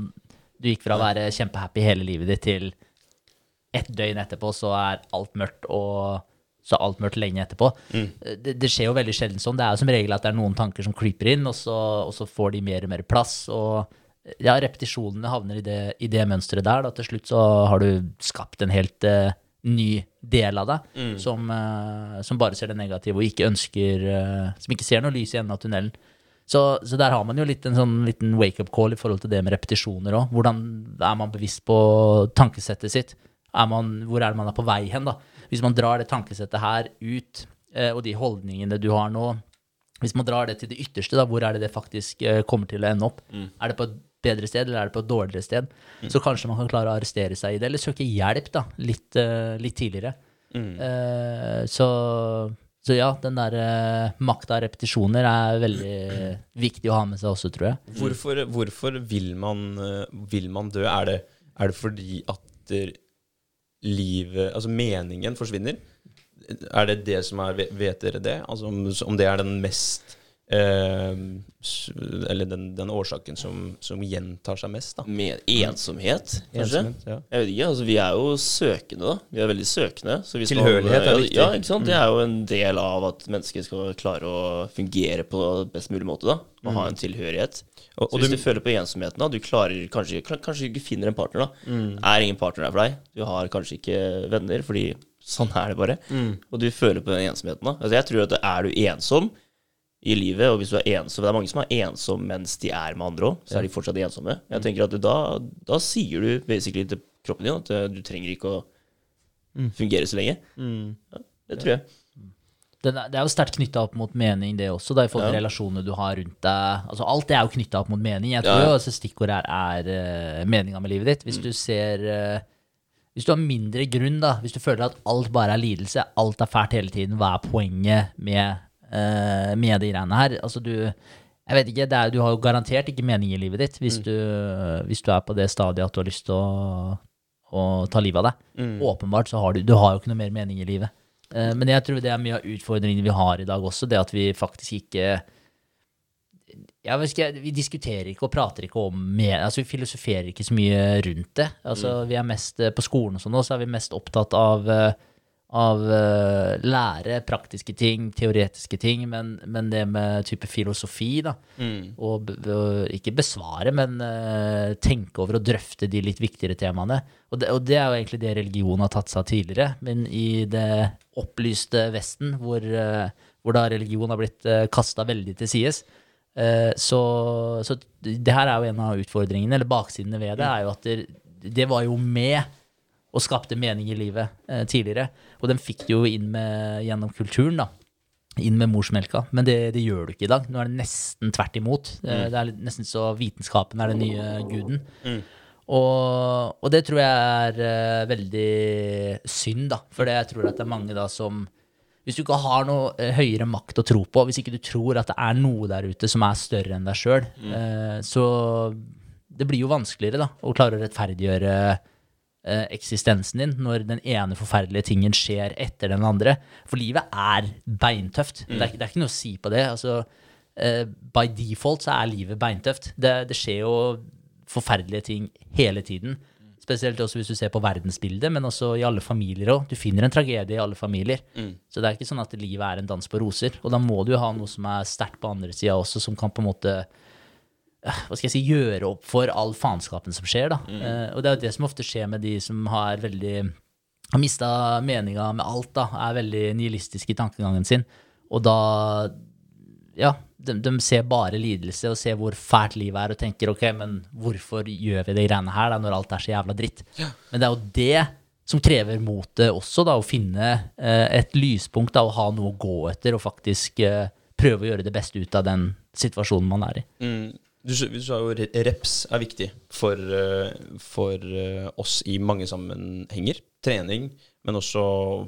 Du gikk fra å være kjempehappy hele livet ditt til ett døgn etterpå, så er alt mørkt, og så er alt mørkt lenge etterpå. Det, det skjer jo veldig sjelden sånn. Det er jo som regel at det er noen tanker som creeper inn, og så, og så får de mer og mer plass. og ja, repetisjonene havner i det, i det mønsteret der. Da. Til slutt så har du skapt en helt uh, ny del av deg som, eh, som bare ser det negative og ikke ønsker eh, Som ikke ser noe lys i enden av tunnelen. Så, så der har man jo litt en sånn liten wake-up call i forhold til det med repetisjoner òg. Hvordan er man bevisst på tankesettet sitt? Er man, hvor er det man er på vei hen, da? Hvis man drar det tankesettet her ut, eh, og de holdningene du har nå Hvis man drar det til det ytterste, da, hvor er det det faktisk kommer til å ende opp? Er det på et bedre sted, eller er det på et dårligere sted? Så kanskje man kan klare å arrestere seg i det, eller søke hjelp da, litt, uh, litt tidligere. Eh, så, så ja, den der uh, makta av repetisjoner er veldig viktig å ha med seg også, tror jeg.
Hvorfor, hvorfor vil, man, eh, vil man dø? Er det, er det fordi at eh, livet Altså meningen forsvinner? Er det det som er Vet dere det? Altså om, om det er den mest eh, Eller den, den årsaken som, som gjentar seg mest, da?
Med ensomhet, kanskje?
Ensomhet, ja.
Jeg vet ikke, altså Vi er jo søkende, da. Vi er veldig søkende.
Tilhørighet er
ja,
viktig.
Ja, ikke sant? Det er jo en del av at mennesker skal klare å fungere på best mulig måte. da Og ha en tilhørighet.
Og-
så hvis
du-
du, føler på ensomheten, da du klarer kanskje, kanskje ikke finner en partner, da er ingen partner der for deg. Du har kanskje ikke venner, fordi sånn er det bare. Og du føler på den ensomheten, da. Altså, jeg tror at er du ensom i livet, og hvis du er ensom Det er mange som er ensomme mens de er med andre òg, så er de fortsatt ensomme. Jeg tenker at da, da sier du basically til kroppen din at eh, du trenger ikke å fungere så lenge. Ja, det tror jeg.
Det er jo sterkt knytta opp mot mening, det også, da, i forhold til
Ja.
relasjonene du har rundt deg. Altså, alt er jo knytta opp mot mening. Jeg tror
Ja,
altså, stikkordet her er uh, meninga med livet ditt. Hvis du ser uh, Hvis du har mindre grunn, da, hvis du føler at alt bare er lidelse, alt er fælt hele tiden, hva er poenget med, eh, med de greiene her? Altså, du jeg vet ikke, det er, Du har jo garantert ikke mening i livet ditt hvis, du, hvis du er på det stadiet at du har lyst til å, å ta livet av deg. Åpenbart så har du, du har jo ikke noe mer mening i livet. Uh, Men jeg tror det er mye av utfordringene vi har i dag også, det at vi faktisk ikke ikke, Vi diskuterer ikke og prater ikke om mer, altså Vi filosoferer ikke så mye rundt det. Altså vi er mest, eh, På skolen og sånn også er vi mest opptatt av, av uh, lære, praktiske ting, teoretiske ting, men, men det med type filosofi, da og, og ikke besvare, men uh, tenke over og drøfte de litt viktigere temaene. Og det, og det er jo egentlig det religion har tatt seg av tidligere, men i det opplyste Vesten, hvor, uh, hvor da religion har blitt uh, kasta veldig til sides, så, så det her er jo en av utfordringene, eller baksidene ved det, er jo at det, det var jo med og skapte mening i livet tidligere. Og den fikk du jo inn med, gjennom kulturen, da inn med morsmelka, men det, det gjør du ikke i dag. Nå er det nesten tvert imot. Mm. Det er nesten så vitenskapen er den nye guden. Og, og det tror jeg er eh, veldig synd, da. For jeg tror at det er mange da som Hvis du ikke har noe eh, høyere makt å tro på, hvis ikke du tror at det er noe der ute som er større enn deg sjøl, så det blir jo vanskeligere da, å klare å rettferdiggjøre eh, eksistensen din når den ene forferdelige tingen skjer etter den andre. For livet er beintøft. Det, er, det er ikke noe å si på det. Altså, eh, by default så er livet beintøft. Det, det skjer jo forferdelige ting hele tiden. Spesielt også hvis du ser på verdensbildet, men også i alle familier òg. Du finner en tragedie i alle familier. Så det er ikke sånn at livet er en dans på roser. Og da må du ha noe som er sterkt på andre sida også, som kan på en måte eh, hva skal jeg si, gjøre opp for all faenskapen som skjer. da. Eh, og det er jo det som ofte skjer med de som har veldig har mista meninga med alt, da, er veldig nihilistiske i tankegangen sin. Og da Ja, de, de ser bare lidelse og ser hvor fælt livet er, og tenker ok, men hvorfor gjør vi de greiene her da, når alt er så jævla dritt? Men det er jo det som krever motet også, da, å finne eh, et lyspunkt, da, å ha noe å gå etter og faktisk eh, prøve å gjøre det beste ut av den situasjonen man er i.
Mm. Du, sa jo re- reps er viktig for, eh, for eh, oss i mange sammenhenger. Trening, men også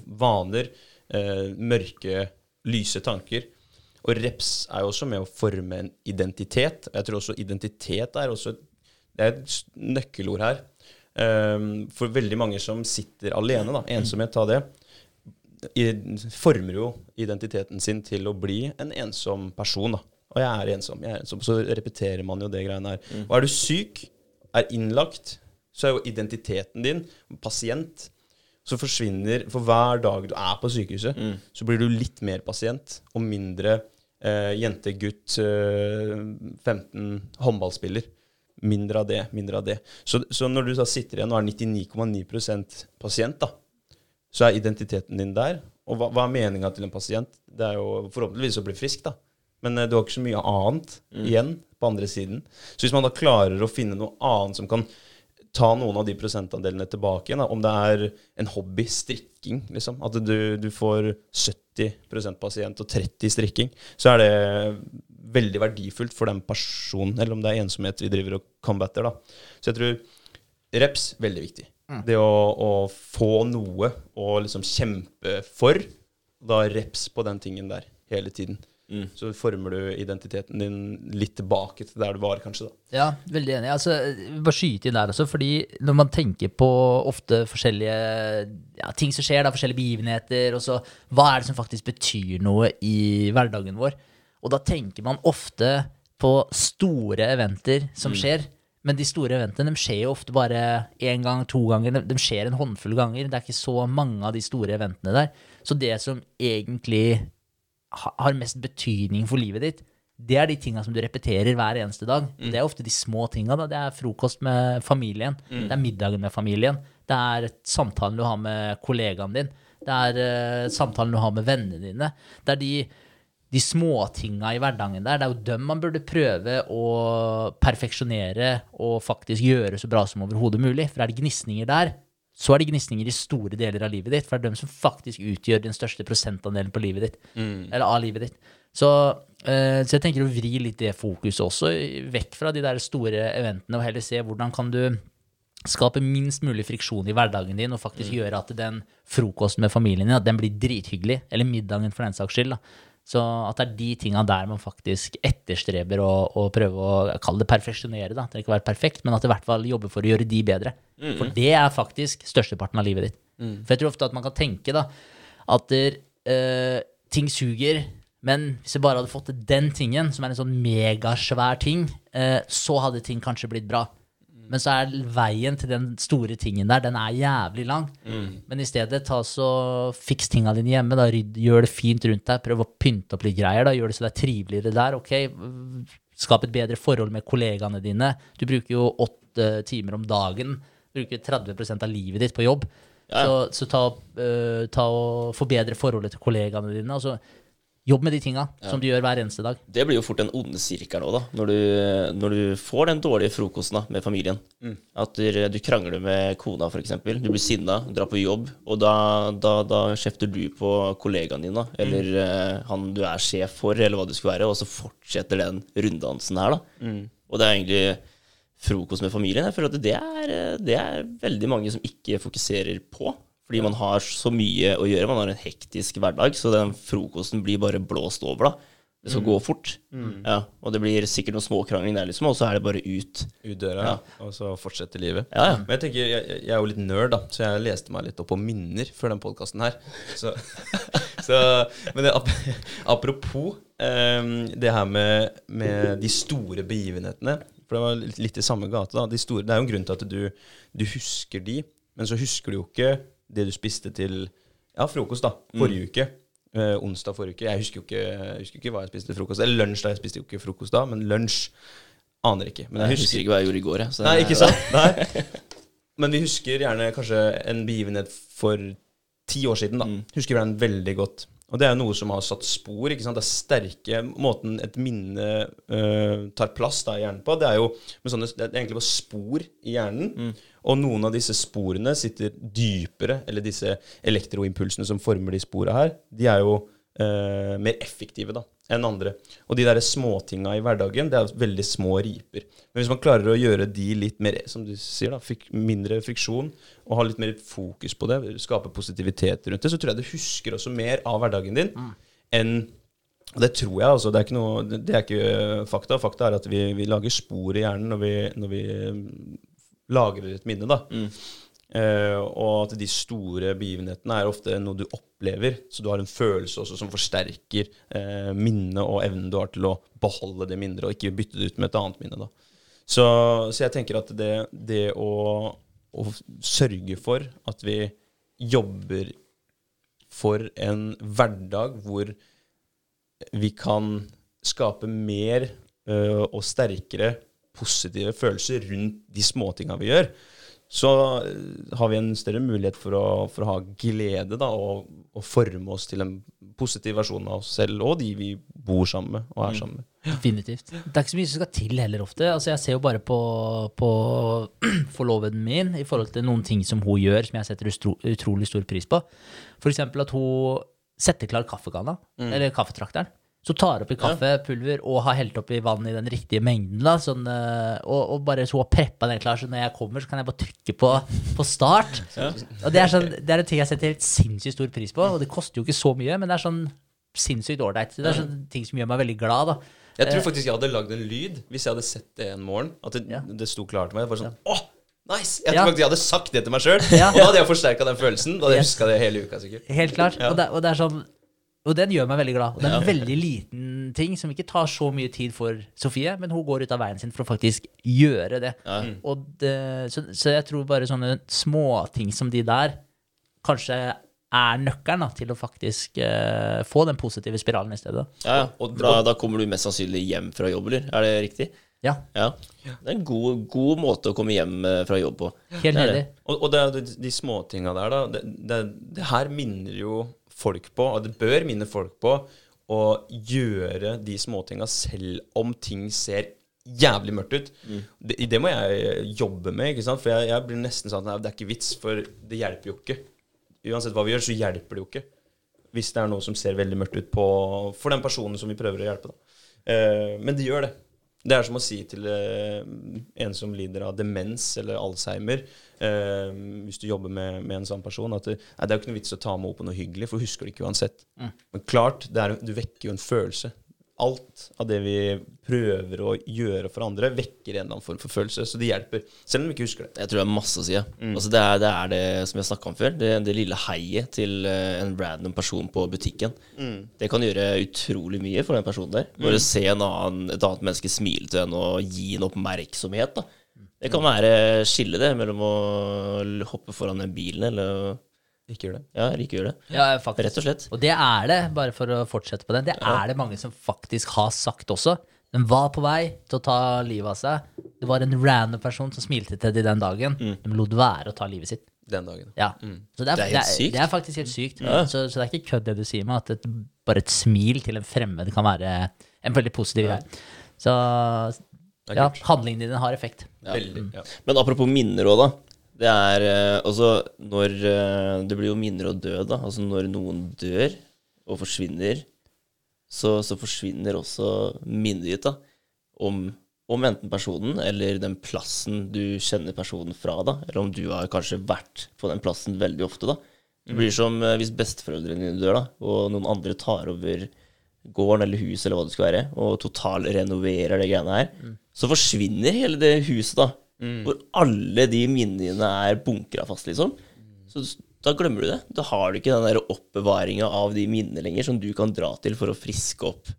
vaner. eh, mørke, lyse tanker. Og reps er jo også med å forme en identitet. Jeg tror også identitet er også Det er et nøkkelord her. Um, for veldig mange som sitter alene, da, ensomhet, ta det, former jo identiteten sin til å bli en ensom person. da. Og jeg er ensom, jeg er ensom. Så repeterer man jo det greiene her. Og er du syk, er innlagt, så er jo identiteten din pasient. Så forsvinner For hver dag du er på sykehuset, så blir du litt mer pasient og mindre eh, jente, gutt, eh, 15, håndballspiller. Mindre av det, mindre av det. Så, så når du da sitter igjen og er 99,9 pasient, da, så er identiteten din der. Og hva, hva er meninga til en pasient? Det er jo forhåpentligvis å bli frisk, da. Men eh, du har ikke så mye annet igjen på andre siden. Så hvis man da klarer å finne noe annet som kan ta noen av de prosentandelene tilbake igjen, da, om det er en hobby, strikking, liksom, at du, du får 70 pasient og 30 strikking, så er det veldig verdifullt for den personen, eller om det er ensomhet vi driver og combatter. da. Så jeg tror reps veldig viktig. Det å, å få noe å liksom kjempe for, da reps på den tingen der hele tiden. Så former du identiteten din litt tilbake til der du var, kanskje. da.
Ja, veldig enig. Altså, bare skyte inn der også, fordi når man tenker på ofte forskjellige ja, ting som skjer, da, forskjellige begivenheter, og så hva er det som faktisk betyr noe i hverdagen vår? Og da tenker man ofte på store eventer som skjer. Men de store eventene de skjer jo ofte bare én gang, to ganger. De, de skjer en håndfull ganger. Det er ikke så mange av de store eventene der. Så det som egentlig har mest betydning for livet ditt, det er de tinga som du repeterer hver eneste dag. Det er ofte de små tinga. Det er frokost med familien. Det er middagen med familien. Det er samtalen du har med kollegaen din. Det er uh, samtalen du har med vennene dine. Det er de, de småtinga i hverdagen der. Det er jo dem man burde prøve å perfeksjonere og faktisk gjøre så bra som overhodet mulig. For er det gnisninger der, så er det gnisninger i store deler av livet ditt. For det er dem som faktisk utgjør den største prosentandelen på livet ditt. Eller av livet ditt. Så, eh, så jeg tenker å vri litt det fokuset også vekk fra de der store eventene, og heller se hvordan kan du skape minst mulig friksjon i hverdagen din, og faktisk gjøre at den frokosten med familien din at den blir drithyggelig. Eller middagen, for den saks skyld. da. Så at det er de tinga der man faktisk etterstreber å, å prøve å kalle det perfeksjonere. da. Det trenger ikke være perfekt, men at det i hvert fall jobber for å gjøre de bedre. For det er faktisk størsteparten av livet ditt. For jeg tror ofte at man kan tenke da, at der, uh, ting suger, men hvis jeg bare hadde fått den tingen, som er en sånn megasvær ting, uh, så hadde ting kanskje blitt bra. Men så er veien til den store tingen der, den er jævlig lang. Men i stedet, ta så fiks tinga dine hjemme. da, Ryd, Gjør det fint rundt deg. Prøv å pynte opp litt greier. da, Gjør det så det er triveligere der. ok, Skap et bedre forhold med kollegaene dine. Du bruker jo åtte timer om dagen. Bruker 30% av livet ditt på jobb.
Ja.
Så, så ta, uh, ta og forbedre forholdet til kollegaene dine. altså Jobb med de tinga som du gjør hver eneste dag.
Det blir jo fort den onde sirkelen òg, da. Når du, når du får den dårlige frokosten da, med familien. At du, du krangler med kona, f.eks. Du blir sinna, drar på jobb, og da, da, da kjefter du på kollegaen din, da. Eller mm. han du er sjef for, eller hva det skulle være. Og så fortsetter den runddansen her, da. Og det er egentlig frokost med familien. Jeg føler at det er, det er veldig mange som ikke fokuserer på. Fordi man har så mye å gjøre. Man har en hektisk hverdag, så den frokosten blir bare blåst over, da. Det skal gå fort. Ja, og det blir sikkert noen småkrangling der, liksom, og så er det bare ut.
Ut døra, og så fortsette livet.
Ja, ja.
Men jeg tenker, jeg, jeg er jo litt nerd, da, så jeg leste meg litt opp på minner før den podkasten her. Så, <laughs> så, men det, apropos um, det her med, med de store begivenhetene. For det var litt, litt i samme gate. da, de store, Det er jo en grunn til at du, du husker de, men så husker du jo ikke det du spiste til ja, frokost da, forrige uke. Eh, onsdag forrige uke. Jeg husker jo ikke, jeg husker ikke hva jeg spiste til frokost. Eller lunsj, da. Jeg spiste jo ikke frokost da, men lunsj aner ikke. Men
Jeg husker ikke hva jeg gjorde i går, jeg. så
Nei, ikke sant? Nei. Men vi husker gjerne kanskje en begivenhet for ti år siden. da. Husker vi den veldig godt. Og det er noe som har satt spor. ikke sant? Det er sterke Måten et minne uh, tar plass da i hjernen på, det er jo med sånne, det er egentlig på spor i hjernen. Og noen av disse sporene sitter dypere, eller disse elektroimpulsene som former de spora her, de er jo øh, mer effektive da, enn andre. Og de der småtinga i hverdagen, det er veldig små riper. Men hvis man klarer å gjøre de litt mer, som du sier, da, frik, mindre friksjon, og ha litt mer fokus på det, skape positivitet rundt det, så tror jeg du husker også mer av hverdagen din enn og det tror jeg, altså. Det er noe, det er ikke fakta. Fakta er at vi, vi lager spor i hjernen når vi, når vi mm, lagrer et minne. da. Eh, og at de store begivenhetene er ofte noe du opplever, så du har en følelse også som forsterker uh, minnet og evnen du har til å beholde det mindre, og ikke bytte det ut med et annet minne. da. Så, så jeg tenker at det, det å, å sørge for at vi jobber for en hverdag hvor vi kan skape mer uh, og sterkere positive følelser rundt de småtinga vi gjør, så har vi en større mulighet for å, for å ha glede da, og, og forme oss til en positiv versjon av oss selv og de vi bor sammen med og er sammen med.
Definitivt. Det er ikke så mye som skal til heller ofte. Altså, jeg ser jo bare på, på <clears throat> forloveden min i forhold til noen ting som hun gjør, som jeg setter utro, utrolig stor pris på. For eksempel at hun setter klar kaffekanna, eller kaffetrakteren. Så tar oppi kaffepulver og har helt oppi vann i den riktige mengden. da, sånn, eh, og, og bare så har preppa den klar, så når jeg kommer, så kan jeg bare trykke på, på start. Og det er, sånn, det er en ting jeg setter helt sinnssykt stor pris på, og det koster jo ikke så mye, men det er sånn sinnssykt ålreit. Det er sånne ting som gjør meg veldig glad. da.
Jeg tror faktisk jeg hadde lagd en lyd hvis jeg hadde sett det en morgen. At det,
Ja.
det sto klart til meg. Bare sånn, åh, nice! Jeg
Ja.
tror faktisk jeg hadde sagt det til meg sjøl.
Ja.
Og da hadde jeg forsterka den følelsen. Da hadde jeg
Yes.
huska det hele uka, sikkert.
Helt klart.
Ja.
Og, det, og det er sånn og den gjør meg veldig glad. Og det er en veldig liten ting som ikke tar så mye tid for Sofie, men hun går ut av veien sin for å faktisk gjøre det. Og det så, så jeg tror bare sånne småting som de der kanskje er nøkkelen da, til å faktisk uh, få den positive spiralen i stedet.
Ja, ja.
Og-
Da, da kommer du mest sannsynlig hjem fra jobb, eller? Er det riktig?
Ja,
Ja. Det er en god, god måte å komme hjem eh, fra jobb på.
helt
Det er det.
Og, og det er de, de småtinga der, da. Det, det, det her minner jo folk på, og det bør minne folk på, å gjøre de småtinga selv om ting ser jævlig mørkt ut. Det, det må jeg jobbe med, ikke sant? for jeg, jeg blir nesten sånn at det er ikke vits, for det hjelper jo ikke. Uansett hva vi gjør, så hjelper det jo ikke. Hvis det er noe som ser veldig mørkt ut på, for den personen som vi prøver å hjelpe. Da. Eh, men det gjør det. Det er som å si til eh, en som lider av demens eller Alzheimer, eh, hvis du jobber med, med en sånn person, at det, nei, det er jo ikke noe vits å ta med opp på noe hyggelig, for husker det ikke uansett. Men klart, er, du vekker jo en følelse. Alt av det vi prøver å gjøre for andre, vekker en eller annen form for følelse. Så det hjelper, selv om vi ikke husker det.
Jeg tror det er masse å si. Ja. Altså det, er, det er det som jeg snakka om før. Det, det lille heiet til eh, en random person på butikken. Det kan gjøre utrolig mye for den personen der. Bare se en annen, et annet menneske smile til en og gi en oppmerksomhet. Da. Det kan være skille det mellom å hoppe foran den bilen eller
Ikke gjør det.
Ja, ikke gjøre det.
Ja, faktisk.
Rett og slett.
Og det er det, bare for å fortsette på den, det er det mange som faktisk har sagt også. Den var på vei til å ta livet av seg. Det var en random person som smilte til dem den dagen. De lot være å ta livet sitt.
Den dagen.
Ja. Så det er,
Det er helt
det er,
sykt.
det er faktisk helt sykt. Så, så det er ikke kødd det du sier med at et, bare et smil til en fremmed kan være en veldig positiv greie. Så ja, handlingene dine har effekt.
Veldig. Ja.
Men apropos minner òg, da. Det er eh, altså når eh, Det blir jo mindre å dø, da. Altså når noen dør og forsvinner, så, så forsvinner også minnet ditt, da. Om, om enten personen eller den plassen du kjenner personen fra, da. Eller om du har kanskje vært på den plassen veldig ofte, da. Det blir som eh, hvis besteforeldrene dine dør, da, og noen andre tar over gården eller huset eller hva det skal være, og totalrenoverer det greiene her, så forsvinner hele det huset, da. Hvor alle de minnene er bunkra fast, liksom. Så da glemmer du det. Da har du ikke den der oppbevaringa av de minnene lenger som du kan dra til for å friske opp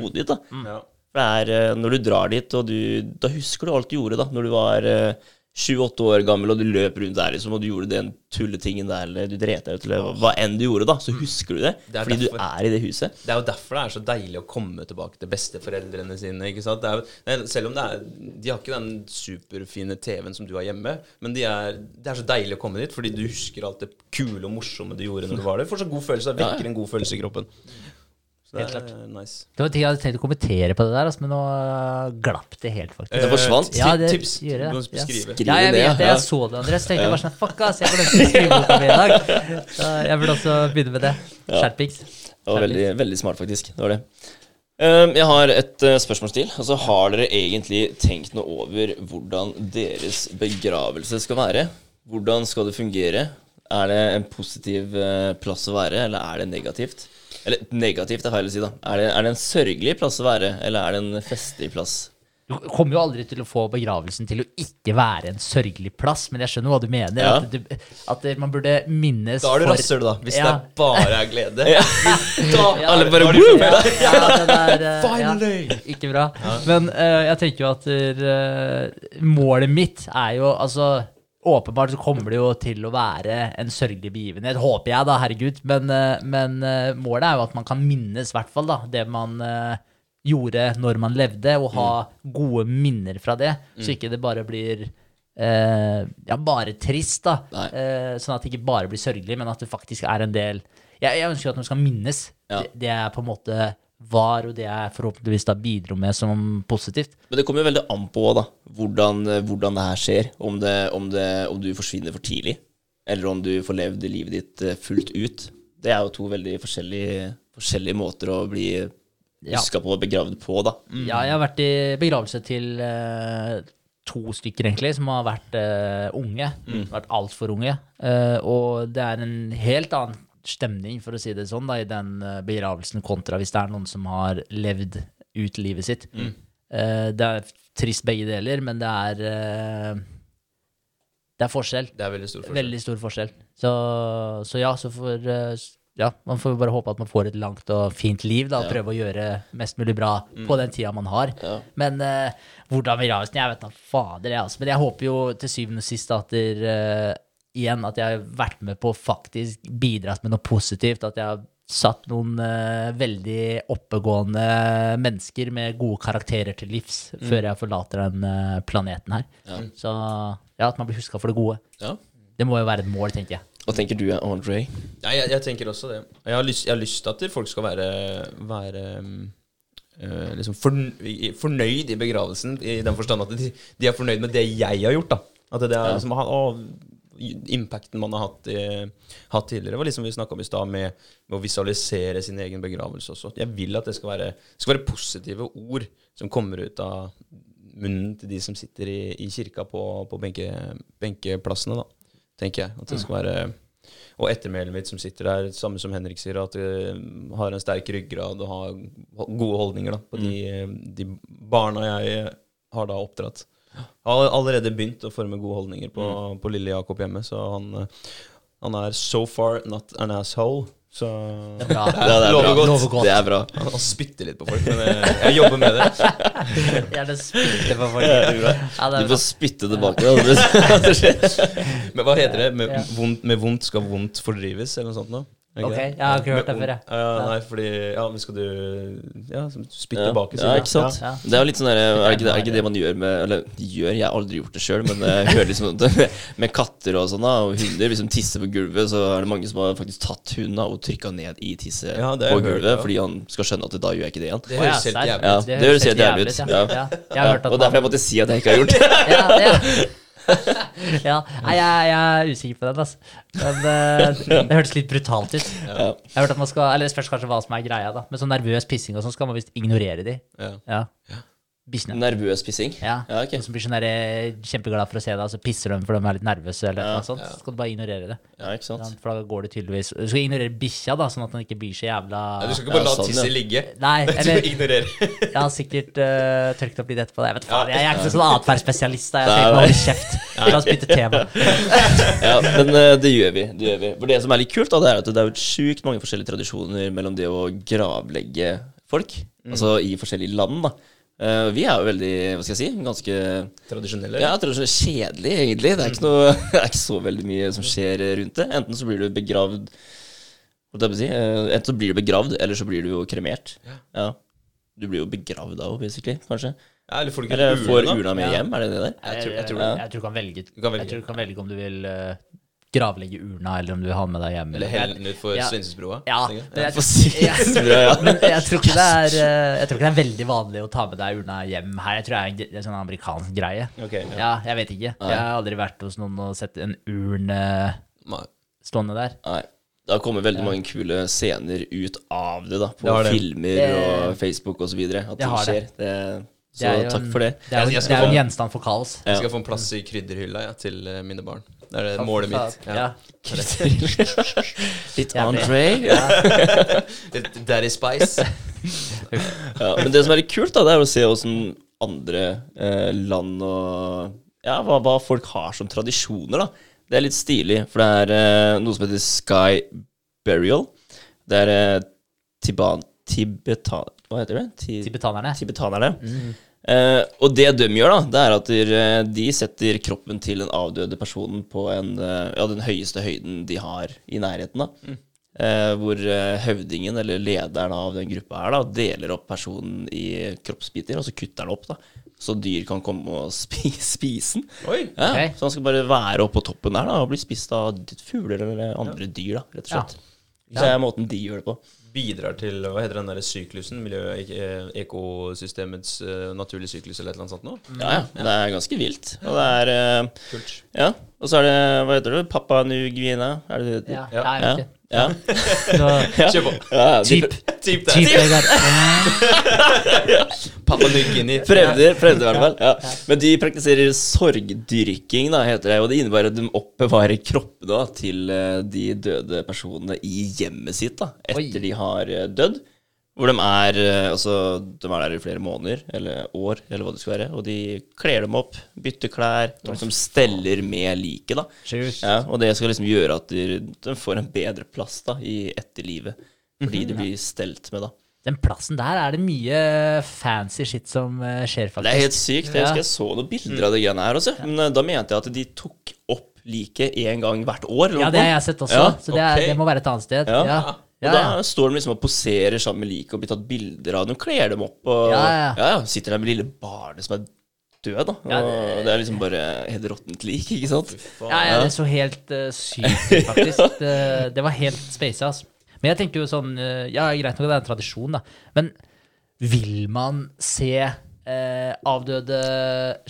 hodet ditt. da.
Ja.
For det er eh, når du drar dit, og du Da husker du alt du gjorde da Når du var eh, sju-åtte år gammel, og du løp rundt der, liksom, og du gjorde den tulletingen der, eller du dreit deg ut, eller hva enn du gjorde, da, så husker du det.
Det
fordi
derfor.
du er i det huset.
Det er jo derfor det er så deilig å komme tilbake til besteforeldrene sine. ikke sant? Jo, det selv om det er, de har ikke den superfine TV-en som du har hjemme, men de er, det er så deilig å komme dit, fordi du husker alt det kule og morsomme du gjorde når du var der. Får så god følelse, det vekker en god følelse i kroppen. Så det
Helt
er nice.
Det var ting jeg hadde tenkt å kommentere på det der, altså, men nå uh, glapp det helt, faktisk.
Det forsvant.
Ja, det
tips
gjør det.
du må
Ja.
skrive.
Skriv
Ja, jeg
det,
vet det.
ja.
Jeg så det, Andreas. Tenkte bare sånn Fuck, ass, jeg glemte å skrive boka mi i dag. <laughs> Så jeg burde også begynne med det. Skjerpings.
Det var veldig, veldig smart, faktisk. Det var det. Um, jeg har et uh, spørsmål til. Altså, har dere egentlig tenkt noe over hvordan deres begravelse skal være? Hvordan skal det fungere? Er det en positiv uh, plass å være, eller er det negativt? Eller negativt det har jeg å si, da. Er det, er det en sørgelig plass å være, eller er det en festlig plass?
Du kommer jo aldri til å få begravelsen til å ikke være en sørgelig plass, men jeg skjønner hva du mener.
Ja.
At, du, at man burde minnes
Da er du
for-
rasshøl, da. Hvis
Ja.
det bare er glede. <laughs> Da
Ja,
alle
det-
bare
Woo!
Ja, er, eh,
Finally!
Ikke bra. Men uh, jeg tenker jo at uh, målet mitt er jo altså Åpenbart så kommer det jo til å være en sørgelig begivenhet, håper jeg, da, herregud. Men, eh, men eh, målet er jo at man kan minnes, i hvert fall, da, det man eh, gjorde når man levde, og ha gode minner fra det, så ikke det bare blir eh, ja, bare trist, da. Eh, sånn at det ikke bare blir sørgelig, men at det faktisk er en del Jeg, jeg ønsker at man skal minnes
Ja.
det, det er på en måte var, og det jeg forhåpentligvis da bidro med som positivt.
Men det kommer jo veldig an på da, hvordan, hvordan det her skjer. Om, det, om, det, om du forsvinner for tidlig, eller om du får levd livet ditt eh, fullt ut. Det er jo to veldig forskjellige, forskjellige måter å bli
Ja.
på og begravd på, da.
Ja, jeg har vært i begravelse til uh, to stykker, egentlig, som har vært uh, unge. Vært altfor unge. Uh, og det er en helt annen stemning, for å si det sånn, da, i den eh, begravelsen kontra hvis det er noen som har levd ut livet sitt. Eh, det er trist begge deler, men det er uh, Det er forskjell.
Det er veldig stor forskjell.
Veldig stor forskjell. Så, så ja, så for uh, ja, man får bare håpe at man får et langt og fint liv, da, og
Ja.
prøve å gjøre mest mulig bra på den tida man har.
Ja.
Men uh, hvordan begravelsen Jeg vet da fader, jeg, altså. Men jeg håper jo til syvende og sist at der, eh, igjen at jeg har vært med på å faktisk bidratt med noe positivt. At jeg har satt noen uh, veldig oppegående mennesker med gode karakterer til livs før jeg forlater den uh, planeten her.
Ja.
Så ja, at man blir huska for det gode.
Ja.
Det må jo være et mål, tenker jeg.
Hva tenker du, Andre?
Ja, jeg, jeg tenker også det. Jeg har lyst, jeg har lyst til at folk skal være, være eh, liksom forn- fornøyd i begravelsen, i den forstand at de, de er fornøyd med det jeg har gjort. da At det er
Ja.
liksom å, Impacten man har hatt, i, hatt tidligere, var liksom vi snakka om i stad, med, med å visualisere sin egen begravelse også. Jeg vil at det skal være, skal være positive ord som kommer ut av munnen til de som sitter i, i kirka på, på benke, benkeplassene, da, tenker jeg. At det skal være og ettermælet mitt som sitter der, samme som Henrik sier, at det har en sterk ryggrad og har gode holdninger da, på de, de barna jeg har da oppdratt. Jeg har allerede begynt å forme gode holdninger på, på lille Jakob hjemme, så han, eh, han er so far not an asshole. Så
Det er bra.
Ja, det er <laughs>
Lover
bra.
godt.
Lover godt.
Det er bra.
han, han spytter litt på folk, men jeg, <laughs> jeg jobber med det. <laughs>
Gjerne spytte på folk. Ja, det
Du
er
får spytte tilbake. Ja.
Men hva heter det? Med,
Ja.
vondt, med vondt skal vondt fordrives, eller noe sånt noe? Det
Ok, jeg har ikke hørt det før,
jeg. Ja, nei, fordi Ja, men skal du Ja, spytte
Ja.
tilbake,
ja, ikke sant?
Ja.
Det er jo litt sånn der, er, det ikke, er det ikke det man gjør med Eller gjør, jeg har aldri gjort det sjøl, men jeg hører liksom det med, katter og sånn da, og hunder. Hvis de tisser på gulvet, så er det mange som har faktisk tatt hunden og trykka ned i tisset
Ja,
på gulvet,
hørt,
fordi han skal skjønne at da gjør jeg ikke det igjen.
Det høres helt jævlig
Ja,
ut.
det høres helt jævlig ut.
Ja.
Og derfor jeg måtte si at jeg ikke har gjort <laughs> det.
ja, ja. <laughs> ja. Nei, jeg, jeg er usikker på den, altså. Men eh, det hørtes litt brutalt ut.
Ja.
Jeg har hørt at man skal, eller Det spørs kanskje hva som er greia, da. Men sånn nervøs pissing og sånn skal man visst ignorere de.
Ja.
Ja. Bikkjene.
Nervøs pissing.
Ja.
Ja, okay.
De som blir sånn der, eh, kjempeglad for å se deg, og så pisser de for de er litt nervøse, eller
Ja,
noe sånt. Så skal du bare ignorere det.
Ja, ikke sant.
For da går det tydeligvis Du skal ignorere bikkja, da, sånn at den ikke blir så jævla
Ja, du skal ikke bare
Ja,
la
sånn,
tisset
ja.
ligge. <laughs>
Nei, <laughs>
Du
eller
ignorere. <laughs>
Jeg har sikkert uh, tørket opp litt etterpå. Jeg vet faen, jeg er ikke sånn atferdsspesialist. Jeg
nei.
holde kjeft. La oss bytte tema.
Ja, men uh, det gjør vi. Det gjør vi. For det som er litt kult, da, det er at det er sjukt mange forskjellige tradisjoner mellom det å gravlegge folk, altså i forskjellige land, da. Eh, vi er jo veldig, hva skal jeg si, ganske
Tradisjonelle.
Ja, kjedelig, egentlig. Det er, ikke noe, <laughs> det er ikke så veldig mye som skjer rundt det. Enten så blir du begravd Hva skal jeg si? uh, Enten så blir du begravd, eller så blir du jo kremert. Ja. Du blir jo begravd da basically, kanskje.
Ja, eller får du ikke
Eller får urna med
Ja.
hjem, er det det der?
Jeg tror- jeg tror
jeg, tror du kan velge.
Du kan velge.
Jeg tror du kan velge om du vil eh, gravlegge urna, eller om du vil ha den med deg hjem.
Eller hele den ut for
Ja.
Svinesundsbrua.
Ja, Ja. <laughs>
ja. <laughs>
men jeg tror ikke det er eh, Jeg tror ikke det er veldig vanlig å ta med deg urna hjem her. Jeg tror det er en, det en sånn amerikansk greie.
Okay, ja.
Ja, jeg vet ikke. Jeg har aldri vært hos noen og sett en urn eh, stående der.
Nei. Det har kommet veldig mange kule scener ut av det, da. På
Det det.
filmer
Det-
og Facebook osv. At
Det
ting skjer. Det, så takk
en-
for det.
Det er jo, jo en gjenstand for kaos.
Jeg skal få en plass i krydderhylla ja, til eh, mine barn. Det er det målet mitt.
Ja. <laughs>
Litt. Andre. <laughs>
Litt Daddy Spice. <laughs>
Ja, men det som er litt kult, da, det er å se åssen andre eh, land og Ja, hva, hva folk har som tradisjoner, da. Det er litt stilig, for det er eh, noe som heter Sky Burial. Det er eh, tiban, Tibetan... Hva heter det? Ti,
Tibetanerne.
tibetanerne. Eh, og det de gjør, da, det er at de, de setter kroppen til den avdøde personen på en, eh, ja, den høyeste høyden de har i nærheten. da. Eh, hvor eh, høvdingen, eller lederen av den gruppa her, da, deler opp personen i kroppsbiter, og så kutter den opp, da. Så dyr kan komme og <laughs> spi spise den.
Oi.
Ja,
okay.
Så han skal bare være oppe på toppen der da, og bli spist av fugler eller andre dyr, da, rett og slett. Så det er måten de gjør det på.
Bidrar til Hva heter den der syklusen? Miljø, eh, ekosystemets eh, naturlige syklus, eller et eller annet sånt noe?
Ja, ja. Det er ganske vilt. Og det er uh,
Kult.
Ja. Og så er det Hva heter det? Papua New Guinea? Er det det
Ja,
Ja, <laughs>
Ja.
Kjør på.
ja.
Typ.
Typ
Typ. Vegard.
Pappa
prøvde i hvert fall. Ja. Men de praktiserer sorgdyrking, da, heter det. Og det innebærer at de oppbevarer kroppene til eh, de døde personene i hjemmet sitt da, etter
Oi.
de har eh, dødd. Hvor de er, eh, altså, de er der i flere måneder, eller år, eller hva det skal være. Og de kler dem opp, bytter klær, de liksom steller med liket. da. Ja, og det skal liksom gjøre at de, de får en bedre plass da, i etterlivet. Fordi
Mhm.
de blir stelt med, da.
Den plassen der er det mye fancy shit som eh, skjer, faktisk.
Det er helt sykt. Jeg husker jeg så noen bilder av det greiene her også. Men eh, da mente jeg at de tok opp liket én gang hvert år. eller
Ja, det har jeg sett også,
Ja,
så det, er, det må være et annet sted.
Ja.
Ja,
Og da
ja.
står de liksom og poserer sammen med liket og blir tatt bilder av dem. Kler dem opp og
Ja, ja.
ja, Sitter der med lille barnet som er død, da.
Ja,
det, er liksom bare helt råttent lik, ikke sant?
Ja, ja, det så helt uh, sykt ut, faktisk. <laughs> Det, det var helt space, altså. Men jeg tenkte jo sånn eh, Ja, greit nok det er en tradisjon, da. Men vil man se eh, avdøde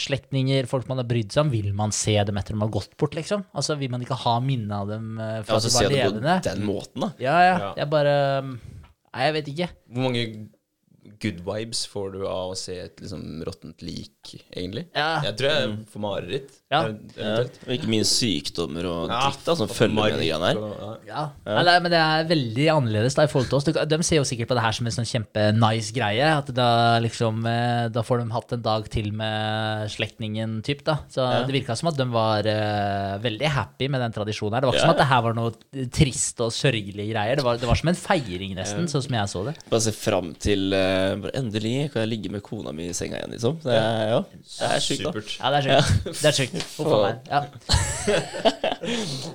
slektninger, folk man har brydd seg om, vil man se dem etter de har gått bort, liksom? Altså, Vil man ikke ha minne av dem uh,
Ja,
fra
altså
de
se
var
levende? på den måten, da.
Ja, ja.
Ja.
Jeg bare Nei, jeg vet ikke.
Hvor mange good vibes får du av å se et liksom råttent lik, egentlig?
Ja.
Jeg tror jeg får mareritt.
Ja.
ja.
Og ikke minst sykdommer og
Ja,
som følger med de greiene
og- ja.
Ja. Eller, men det er veldig annerledes da i forhold til oss. De, ser jo sikkert på det her som en sånn kjempe-nice greie. At da liksom eh, Da får de hatt en dag til med slektningen, typ, da. Så det virka som at de var uh, veldig happy med den tradisjonen her. Det var ikke
Ja.
som at det her var noe trist og sørgelige greier. Det var, det var som en feiring, nesten, sånn som jeg så det.
Bare se fram til uh, bare Endelig kan jeg ligge med kona mi i senga igjen, liksom. Det er, ja, det er sjukt, da.
Ja, det er sjukt. Det er sjukt. Huff a meg. Ja. <laughs>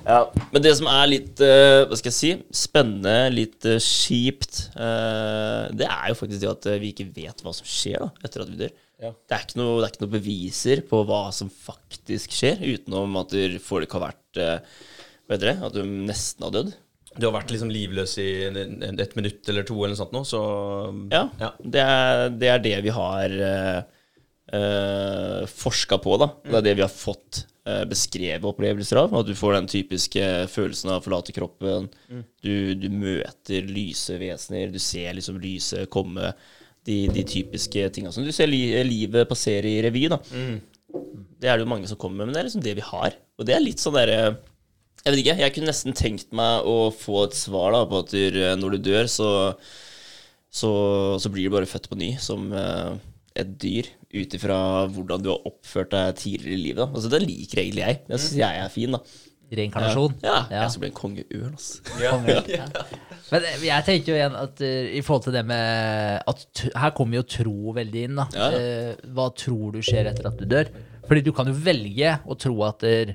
Ja, men det som er litt uh, hva skal jeg si, spennende, litt uh, kjipt, uh, det er jo faktisk det at vi ikke vet hva som skjer da, etter at vi dør.
Ja.
Det, er ikke noe, det er ikke noe beviser på hva som faktisk skjer, utenom at folk har vært Hva heter det? At du nesten har dødd.
Du har vært liksom livløs i et minutt eller to, eller noe sånt nå, så
Ja,
Ja.
Det, er, det er det vi har uh, forska på, da. Det er det vi har fått eh, beskrevet opplevelser av. At du får den typiske følelsen av å forlate kroppen. Du, du møter lyse vesener, du ser liksom lyset komme. De, de typiske tinga som du ser li livet passere i revy, da. Det er det jo mange som kommer med, men det er liksom det vi har. Og det er litt sånn derre Jeg vet ikke, jeg kunne nesten tenkt meg å få et svar da på at du, når du dør, så så, så blir du bare født på ny som eh, et dyr, ut ifra hvordan du har oppført deg tidligere i livet. Da. Altså, det liker egentlig jeg. Jeg syns jeg er fin, da.
Reinkarnasjon.
Ja,
Ja.
Jeg skal bli en kongeørn, altså.
Ja. Ja. Men jeg tenker jo igjen at uh, i forhold til det med at t Her kommer jo tro veldig inn. da
Ja, ja.
Eh, Hva tror du skjer etter at du dør? Fordi du kan jo velge å tro at der,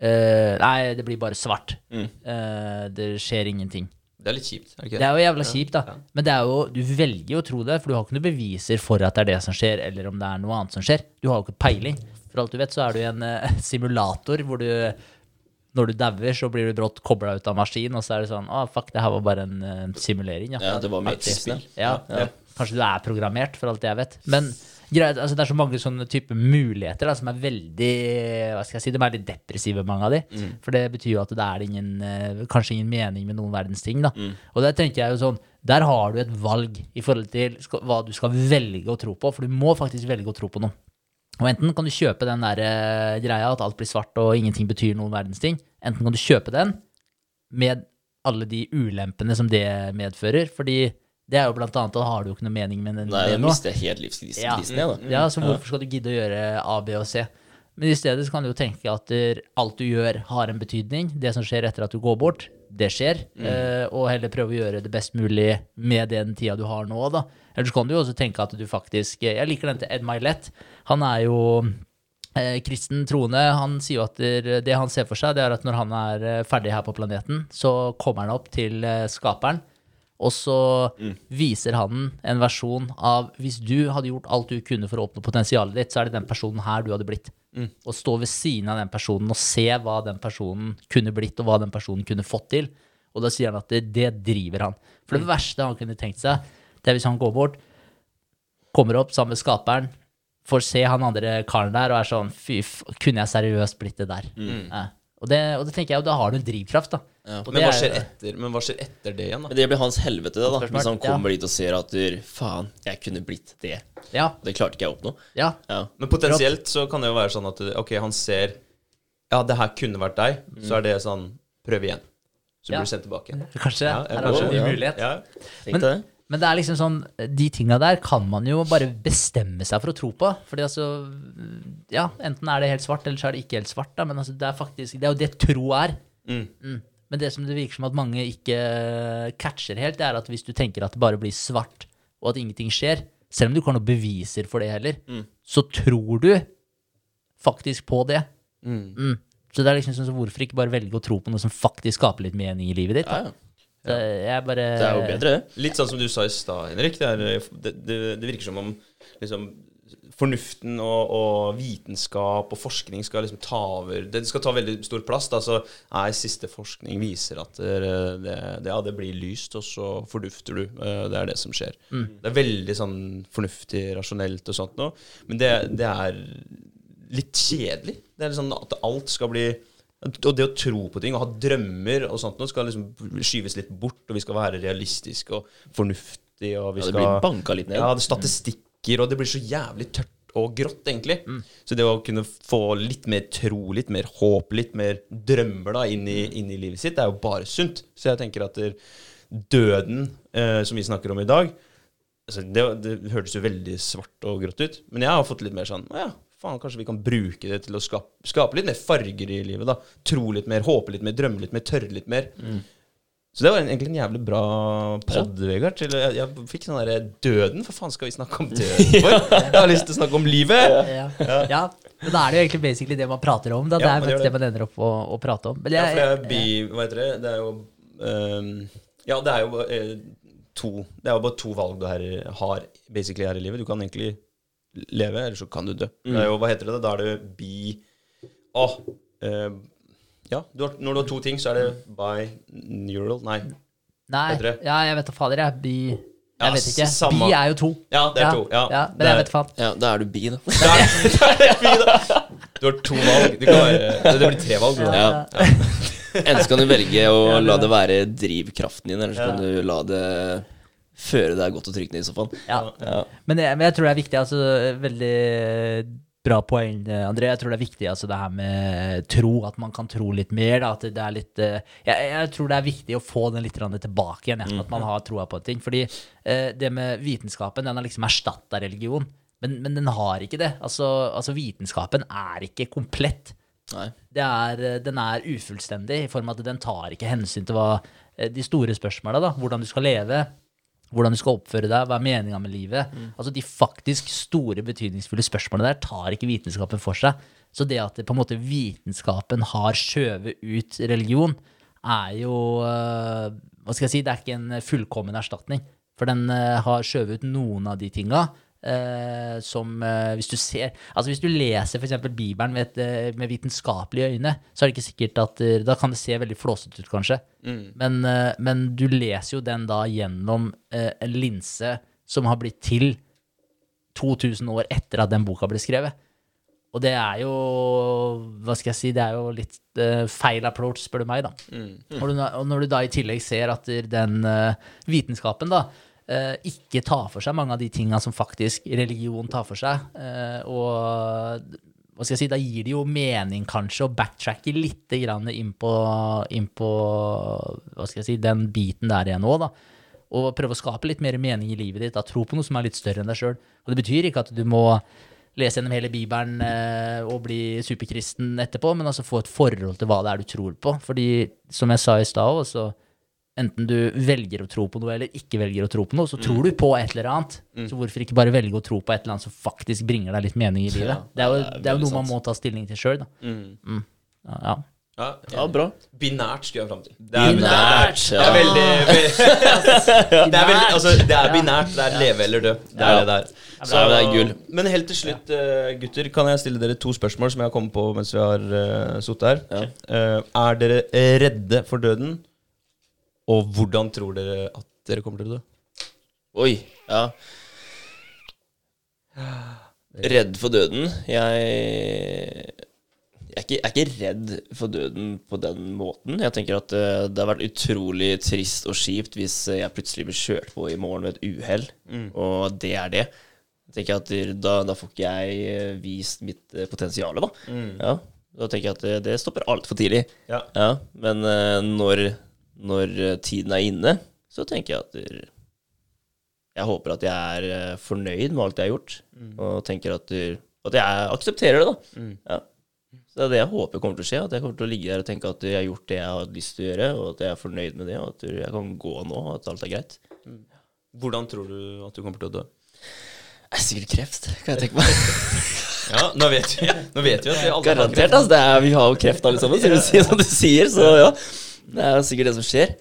uh, Nei, det blir bare svart.
Mm.
Eh, det skjer ingenting.
Det er litt kjipt, er det ikke
Det er jo jævla kjipt, da. Men det er jo, du velger jo å tro det, for du har ikke noen beviser for at det er det som skjer, eller om det er noe annet som skjer. Du har jo ikke peiling. For alt du vet, så er du i en eh, <laughs> simulator hvor du når du dauer, så blir du brått kobla ut av maskin, og så er det sånn Å, fuck, det her var bare en eh, simulering. Ja.
Ja, det var
Aktig.
Matrix-spill.
Ja. Kanskje du er programmert, for alt jeg vet. Men greit, altså, det er så mange sånne type muligheter da, som er veldig Hva skal jeg si, de er litt depressive, mange av de.
Mm.
For det betyr jo at det er ingen, eh, kanskje ingen mening med noen verdens ting. da.
Mm.
Og der tenker jeg jo sånn Der har du et valg i forhold til skal, hva du skal velge å tro på, for du må faktisk velge å tro på noe. Og enten kan du kjøpe den der uh, greia at alt blir svart og ingenting betyr noen verdens ting. Enten kan du kjøpe den med alle de ulempene som det medfører. Fordi det er jo blant annet, da har du jo ikke noe mening med den
Nei,
det nå.
mister jeg helt livskrisen.
Ja.
Ja.
Ja, så hvorfor skal du gidde å gjøre A, B og C? Men i stedet så kan du jo tenke at alt du gjør, har en betydning. Det som skjer etter at du går bort, det skjer. Eh, og heller prøve å gjøre det best mulig med den tida du har nå, da. Ellers kan du jo også tenke at du faktisk Jeg liker den til Ed Milet. Han er jo eh, kristen troende. Han sier jo at det, det han ser for seg, det er at når han er eh, ferdig her på planeten, så kommer han opp til eh, skaperen. Og så viser han en versjon av hvis du hadde gjort alt du kunne for å oppnå potensialet ditt, så er det den personen her du hadde blitt. Å stå ved siden av den personen og se hva den personen kunne blitt, og hva den personen kunne fått til. Og da sier han at det, det driver han. For det verste han kunne tenkt seg, det er hvis han går bort, kommer opp sammen med skaperen, får se han andre karen der og er sånn Fy, kunne jeg seriøst blitt det der? Eh, Og det, og det tenker jeg, og da har du en drivkraft, da.
Ja.
Men hva
er-
skjer etter, men hva skjer etter det igjen, da?
Men det blir hans helvete, det, da. Hvis han
Ja.
kommer dit og ser at du, faen, jeg kunne blitt det.
Ja,
Det klarte ikke jeg å oppnå.
ja.
Ja.
Men potensielt så kan det jo være sånn at ok, han ser Ja, det her kunne vært deg. Så er det sånn Prøv igjen. Så
Ja.
blir du sendt tilbake.
Kanskje.
Ja, ja,
er det
kanskje.
en
Ja.
mulighet.
Ja.
Men-. Men det er liksom sånn De tinga der kan man jo bare bestemme seg for å tro på. Fordi altså Ja, enten er det helt svart, eller så er det ikke helt svart, da. Men altså, det er faktisk Det er jo det tro er.
Mm.
Mm. Men det som det virker som at mange ikke catcher helt, det er at hvis du tenker at det bare blir svart, og at ingenting skjer, selv om du ikke har noen beviser for det heller, så tror du faktisk på det.
Mm.
Mm. Så det er liksom sånn, så hvorfor ikke bare velge å tro på noe som faktisk skaper litt mening i livet ditt?
Ja,
Da?
ja.
Så jeg bare
Det er jo bedre, det.
Litt sånn som du sa i stad, Henrik. Det, er, det, det, det virker som om liksom, fornuften og, og vitenskap og forskning skal liksom ta over Det skal ta veldig stor plass. Da. Så nei, siste forskning viser at det, ja, det blir lyst, og så fordufter du. Eh, Det er det som skjer. Det er veldig sånn fornuftig, rasjonelt og sånt noe. Men det, det er litt kjedelig. Det er liksom at alt skal bli og det å tro på ting og ha drømmer og sånt noe skal liksom skyves litt bort, og vi skal være realistiske og fornuftige, og vi
Ja, det blir banka litt ned.
Ja, det er statistikker, og det blir så jævlig tørt og grått, egentlig. Så det å kunne få litt mer tro, litt mer håp, litt mer drømmer da inn i, inn i livet sitt, det er jo bare sunt. Så jeg tenker at døden, eh, som vi snakker om i dag altså det, det hørtes jo veldig svart og grått ut, men jeg har fått litt mer sånn Å ja, faen, kanskje vi kan bruke det til å skape, skape litt mer farger i livet, da. Tro litt mer, håpe litt mer, drømme litt mer, tørre litt mer. Så det var egentlig en jævlig bra pod, Vegard. Til, jeg, jeg fikk sånn derre Døden? For faen skal vi snakke om <laughs> døden for? Jeg har lyst til å snakke om livet!
ja. ja. Men da er det jo egentlig basically det man prater om. Da. Det er faktisk
det
det man ender opp å, å prate om. Men
Ja, for det er bi... Hva heter det? Det er jo um, Ja, det er jo uh, to Det er jo bare to valg du her, har basically her i livet. Du kan egentlig leve, eller så kan du dø. Det er jo, hva heter det? da? Er det bi... Å! eh, ja, du har, når du har to ting, så er det bineural Nei.
nei, ja, jeg vet da fader, jeg. Bi Jeg
Ja,
vet ikke.
samme-
Bi er jo to.
Ja, det er to. Ja,
men
det
jeg vet faen.
Ja, da er du bi, da.
Da er <laughs> da er bi, da. Du har to valg. Du kan det blir tre valg. Da.
Ja. Enten kan du velge å la det være drivkraften din, eller så kan du la det føre deg godt og trygt ned i sofaen.
Ja.
Ja.
Men, jeg, men jeg tror det er viktig. Altså, veldig bra poeng, André. Jeg tror det er viktig altså, det her med tro, at man kan tro litt mer. Da, at det er litt eh, jeg, jeg tror det er viktig å få den litt tilbake igjen. At man har troa på ting. Fordi eh, det med vitenskapen, den har liksom erstatta religion. Men, men den har ikke det. Altså, altså vitenskapen er ikke komplett. Det er, eh, den er ufullstendig i form av at den tar ikke hensyn til hva de store spørsmåla, da. Hvordan du skal leve, hvordan du skal oppføre deg, hva er meninga med livet. Altså De faktisk store, betydningsfulle spørsmålene der tar ikke vitenskapen for seg. Så det at det, på en måte vitenskapen har skjøvet ut religion, er jo eh, Hva skal jeg si, det er ikke en fullkommen erstatning. For den eh, har skjøvet ut noen av de tinga. Eh, som uh, hvis du ser Altså hvis du leser f.eks. Bibelen med, et, eh, med vitenskapelige øyne, så er det ikke sikkert at uh, Da kan det se veldig flåsete ut, kanskje. Men, eh, men du leser jo den da gjennom en linse som har blitt til 2000 år etter at den boka ble skrevet. Og det er jo Hva skal jeg si? Det er jo litt feil approach, spør du meg, da. Og, du, og når du da i tillegg ser at den vitenskapen da ikke tar for seg mange av de tinga som faktisk religion tar for seg, eh, og hva skal jeg si, da gir det jo mening kanskje å backtracke litt inn på, inn på hva skal jeg si, den biten der igjen nå, da. Og prøve å skape litt mer mening i livet ditt. Da. Tro på noe som er litt større enn deg sjøl. Og det betyr ikke at du må lese gjennom hele Bibelen eh, og bli superkristen etterpå, men altså få et forhold til hva det er du tror på. Fordi, som jeg sa i stad også, enten du velger å tro på noe eller ikke velger å tro på noe, så tror du på et eller annet. Så hvorfor ikke bare velge å tro på et eller annet som faktisk bringer deg litt mening i livet?
Ja,
det er jo,
det er
det er jo
noe
noe man må ta stilling til sjøl, da.
Mm.
Ja, ja.
Ja,
Ja, bra.
Binært skulle jeg fram til. Det er,
Binært, <laughs> <laughs>
Det er veldig, Det er veldig Altså, det er binært. Det er leve eller dø. Det er det der.
Så det er gull.
Men helt til slutt, eh, gutter, kan jeg stille dere to spørsmål som jeg har kommet på mens vi har uh, sittet her. Eh, er dere redde for døden? Og hvordan tror dere at dere kommer til å dø?
Oi. Ja. Redd for døden. Jeg jeg er, ikke, jeg er ikke redd for døden på den måten. Jeg tenker at det, det har vært utrolig trist og kjipt hvis eh, jeg plutselig blir kjørt på i morgen ved et uhell, og det er det. Jeg tenker at da, da får ikke jeg eh, vist mitt eh, potensial, da. Ja, da tenker jeg at det, det stopper altfor tidlig.
Ja.
Ja, men eh, når, når eh, tiden er inne, så tenker jeg at jeg håper at jeg er eh, fornøyd med alt jeg har gjort, og tenker at, at jeg aksepterer det, da. Ja. Så det er det jeg håper kommer til å skje, at jeg kommer til å ligge der og tenke at jeg har gjort det jeg har lyst til å gjøre, og at jeg er fornøyd med det, og at jeg kan gå nå, og at alt er greit.
Hvordan tror du at du kommer til å dø?
Det er sikkert kreft, kan jeg tenke meg. <laughs>
Ja, nå vet vi, nå vet vi at vi alle har
Garantert,
kreft.
altså. Det er, vi har jo kreft alle sammen, som du sier, så ja. Det er sikkert det som skjer.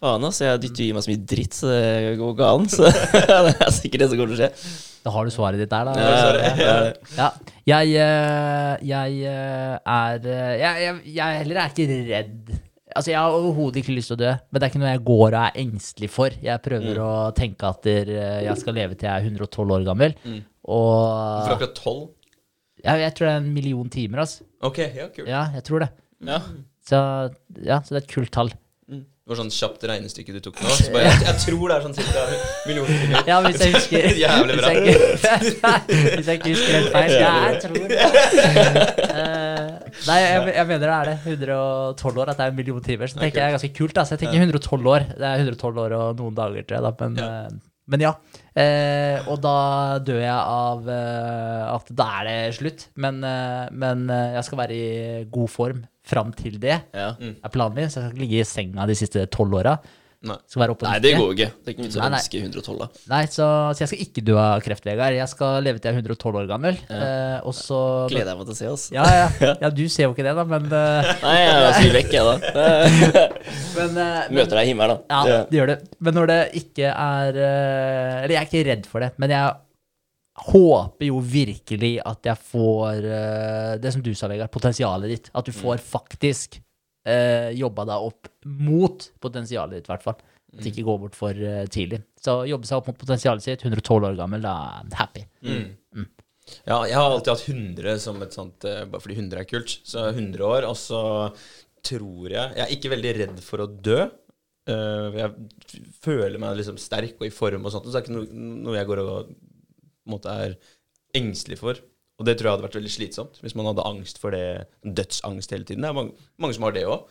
Faen, altså. Jeg dytter i meg så mye dritt, så det går galt. Så <laughs> det er sikkert det som kommer til å skje.
Da har du svaret ditt der, da.
Ja, ja, ja.
Ja. Jeg, eh, jeg eh, er eh, jeg, heller er ikke redd. Altså, Jeg har overhodet ikke lyst til å dø, men det er ikke noe jeg går og er engstelig for. Jeg prøver å tenke at jeg skal leve til jeg er 112 år gammel.
Mm.
Og
akkurat tolv?
jeg, jeg tror det er en million timer, altså.
Ok, ja, kult.
Ja, jeg tror det.
Ja.
Så, ja, så det er et kult tall.
Det var sånn kjapt regnestykke du tok nå. <laughs> Så bare, jeg, jeg tror det er sånn cirka millioner.
Ja, hvis jeg husker <laughs>
Jævlig bra.
Hvis jeg ikke, <laughs> hvis jeg ikke husker helt feil. Ja, jeg tror det. Uh, nei, jeg, jeg mener det er det. 112 år, at det er en million timer. Så tenker jeg er ganske kult. Da. Så jeg tenker 112 år. Det er 112 år og noen dager, tror jeg. Da. Men, eh, men ja. Eh, og da dør jeg av eh, at da er det slutt. Men, eh, men eh, jeg skal være i god form fram til det.
Ja.
er planen min. Så jeg skal ikke ligge i senga de siste tolv åra.
Nei.
Skal være oppe
Nei, det går jo ikke. Det er ikke vits å ønske 112, da.
Nei, så, så jeg skal ikke dø av kreft, Vegard. Jeg skal leve til jeg er 112 år gammel. Eh, og så
Gleder jeg meg til å se, oss.
ja, <laughs> ja, ja, du ser jo ikke det, da, men, uh...
Nei, jeg er så vekk, jeg, da. <laughs>
men, uh,
Møter deg i himmelen, da.
Ja, det gjør det. Men når det ikke er uh... Eller jeg er ikke redd for det, men jeg håper jo virkelig at jeg får uh, det som du sa, Vegard, potensialet ditt. At du får faktisk uh, jobba deg opp mot potensialet ditt, i hvert fall. At det ikke går bort for uh, tidlig. Så jobbe seg opp mot potensialet sitt, 112 år gammel, da er jeg happy.
Ja, jeg har alltid hatt 100 som et sånt Bare fordi 100 er kult. Så 100 år, og så tror jeg Jeg er ikke veldig redd for å dø. Jeg føler meg liksom sterk og i form og sånt, så det er ikke noe jeg går og på en måte er engstelig for. Og det tror jeg hadde vært veldig slitsomt hvis man hadde angst for det, dødsangst hele tiden. Det er mange, mange som har det òg.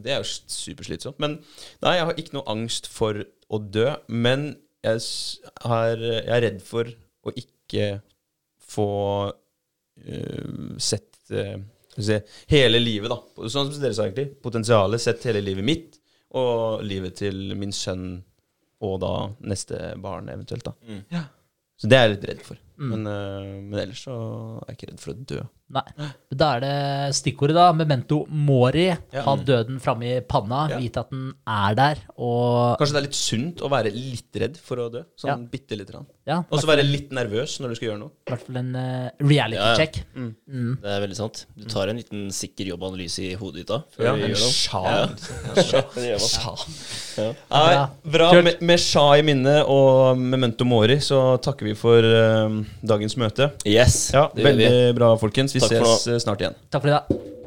Det er jo superslitsomt. Men nei, jeg har ikke noe angst for å dø. Men jeg, har, jeg er redd for å ikke få uh, sett uh, se, hele livet, da. Sånn som dere sa, egentlig. Potensialet. Sett hele livet mitt og livet til min sønn og da neste barn eventuelt, da. Så det er jeg litt redd for. Men, øh, men ellers så er jeg ikke redd for å dø.
Nei. Da er det stikkordet, da. Memento mori.
Ja.
Ha døden framme i panna.
Ja.
Vite at den er der. Og
Kanskje det er litt sunt å være litt redd for å dø. Sånn
Ja.
bitte lite grann.
Ja,
Og så være litt nervøs når du skal gjøre noe.
i hvert fall en uh, reality
Ja, ja.
check.
Det er veldig sant. Du tar en liten sikker jobbanalyse i hodet ditt da. før
Ja,
du
en
gjør noe.
sja. <laughs>
Det gjør man. Ja.
Nei,
Bra.
bra.
Kult.
Med, med sja i minne og memento mori så takker vi for øh, dagens møte.
Yes,
Ja,
det gjør vi.
Veldig bra, folkens. Vi
Takk for
ses øh, snart igjen.
Takk for i dag.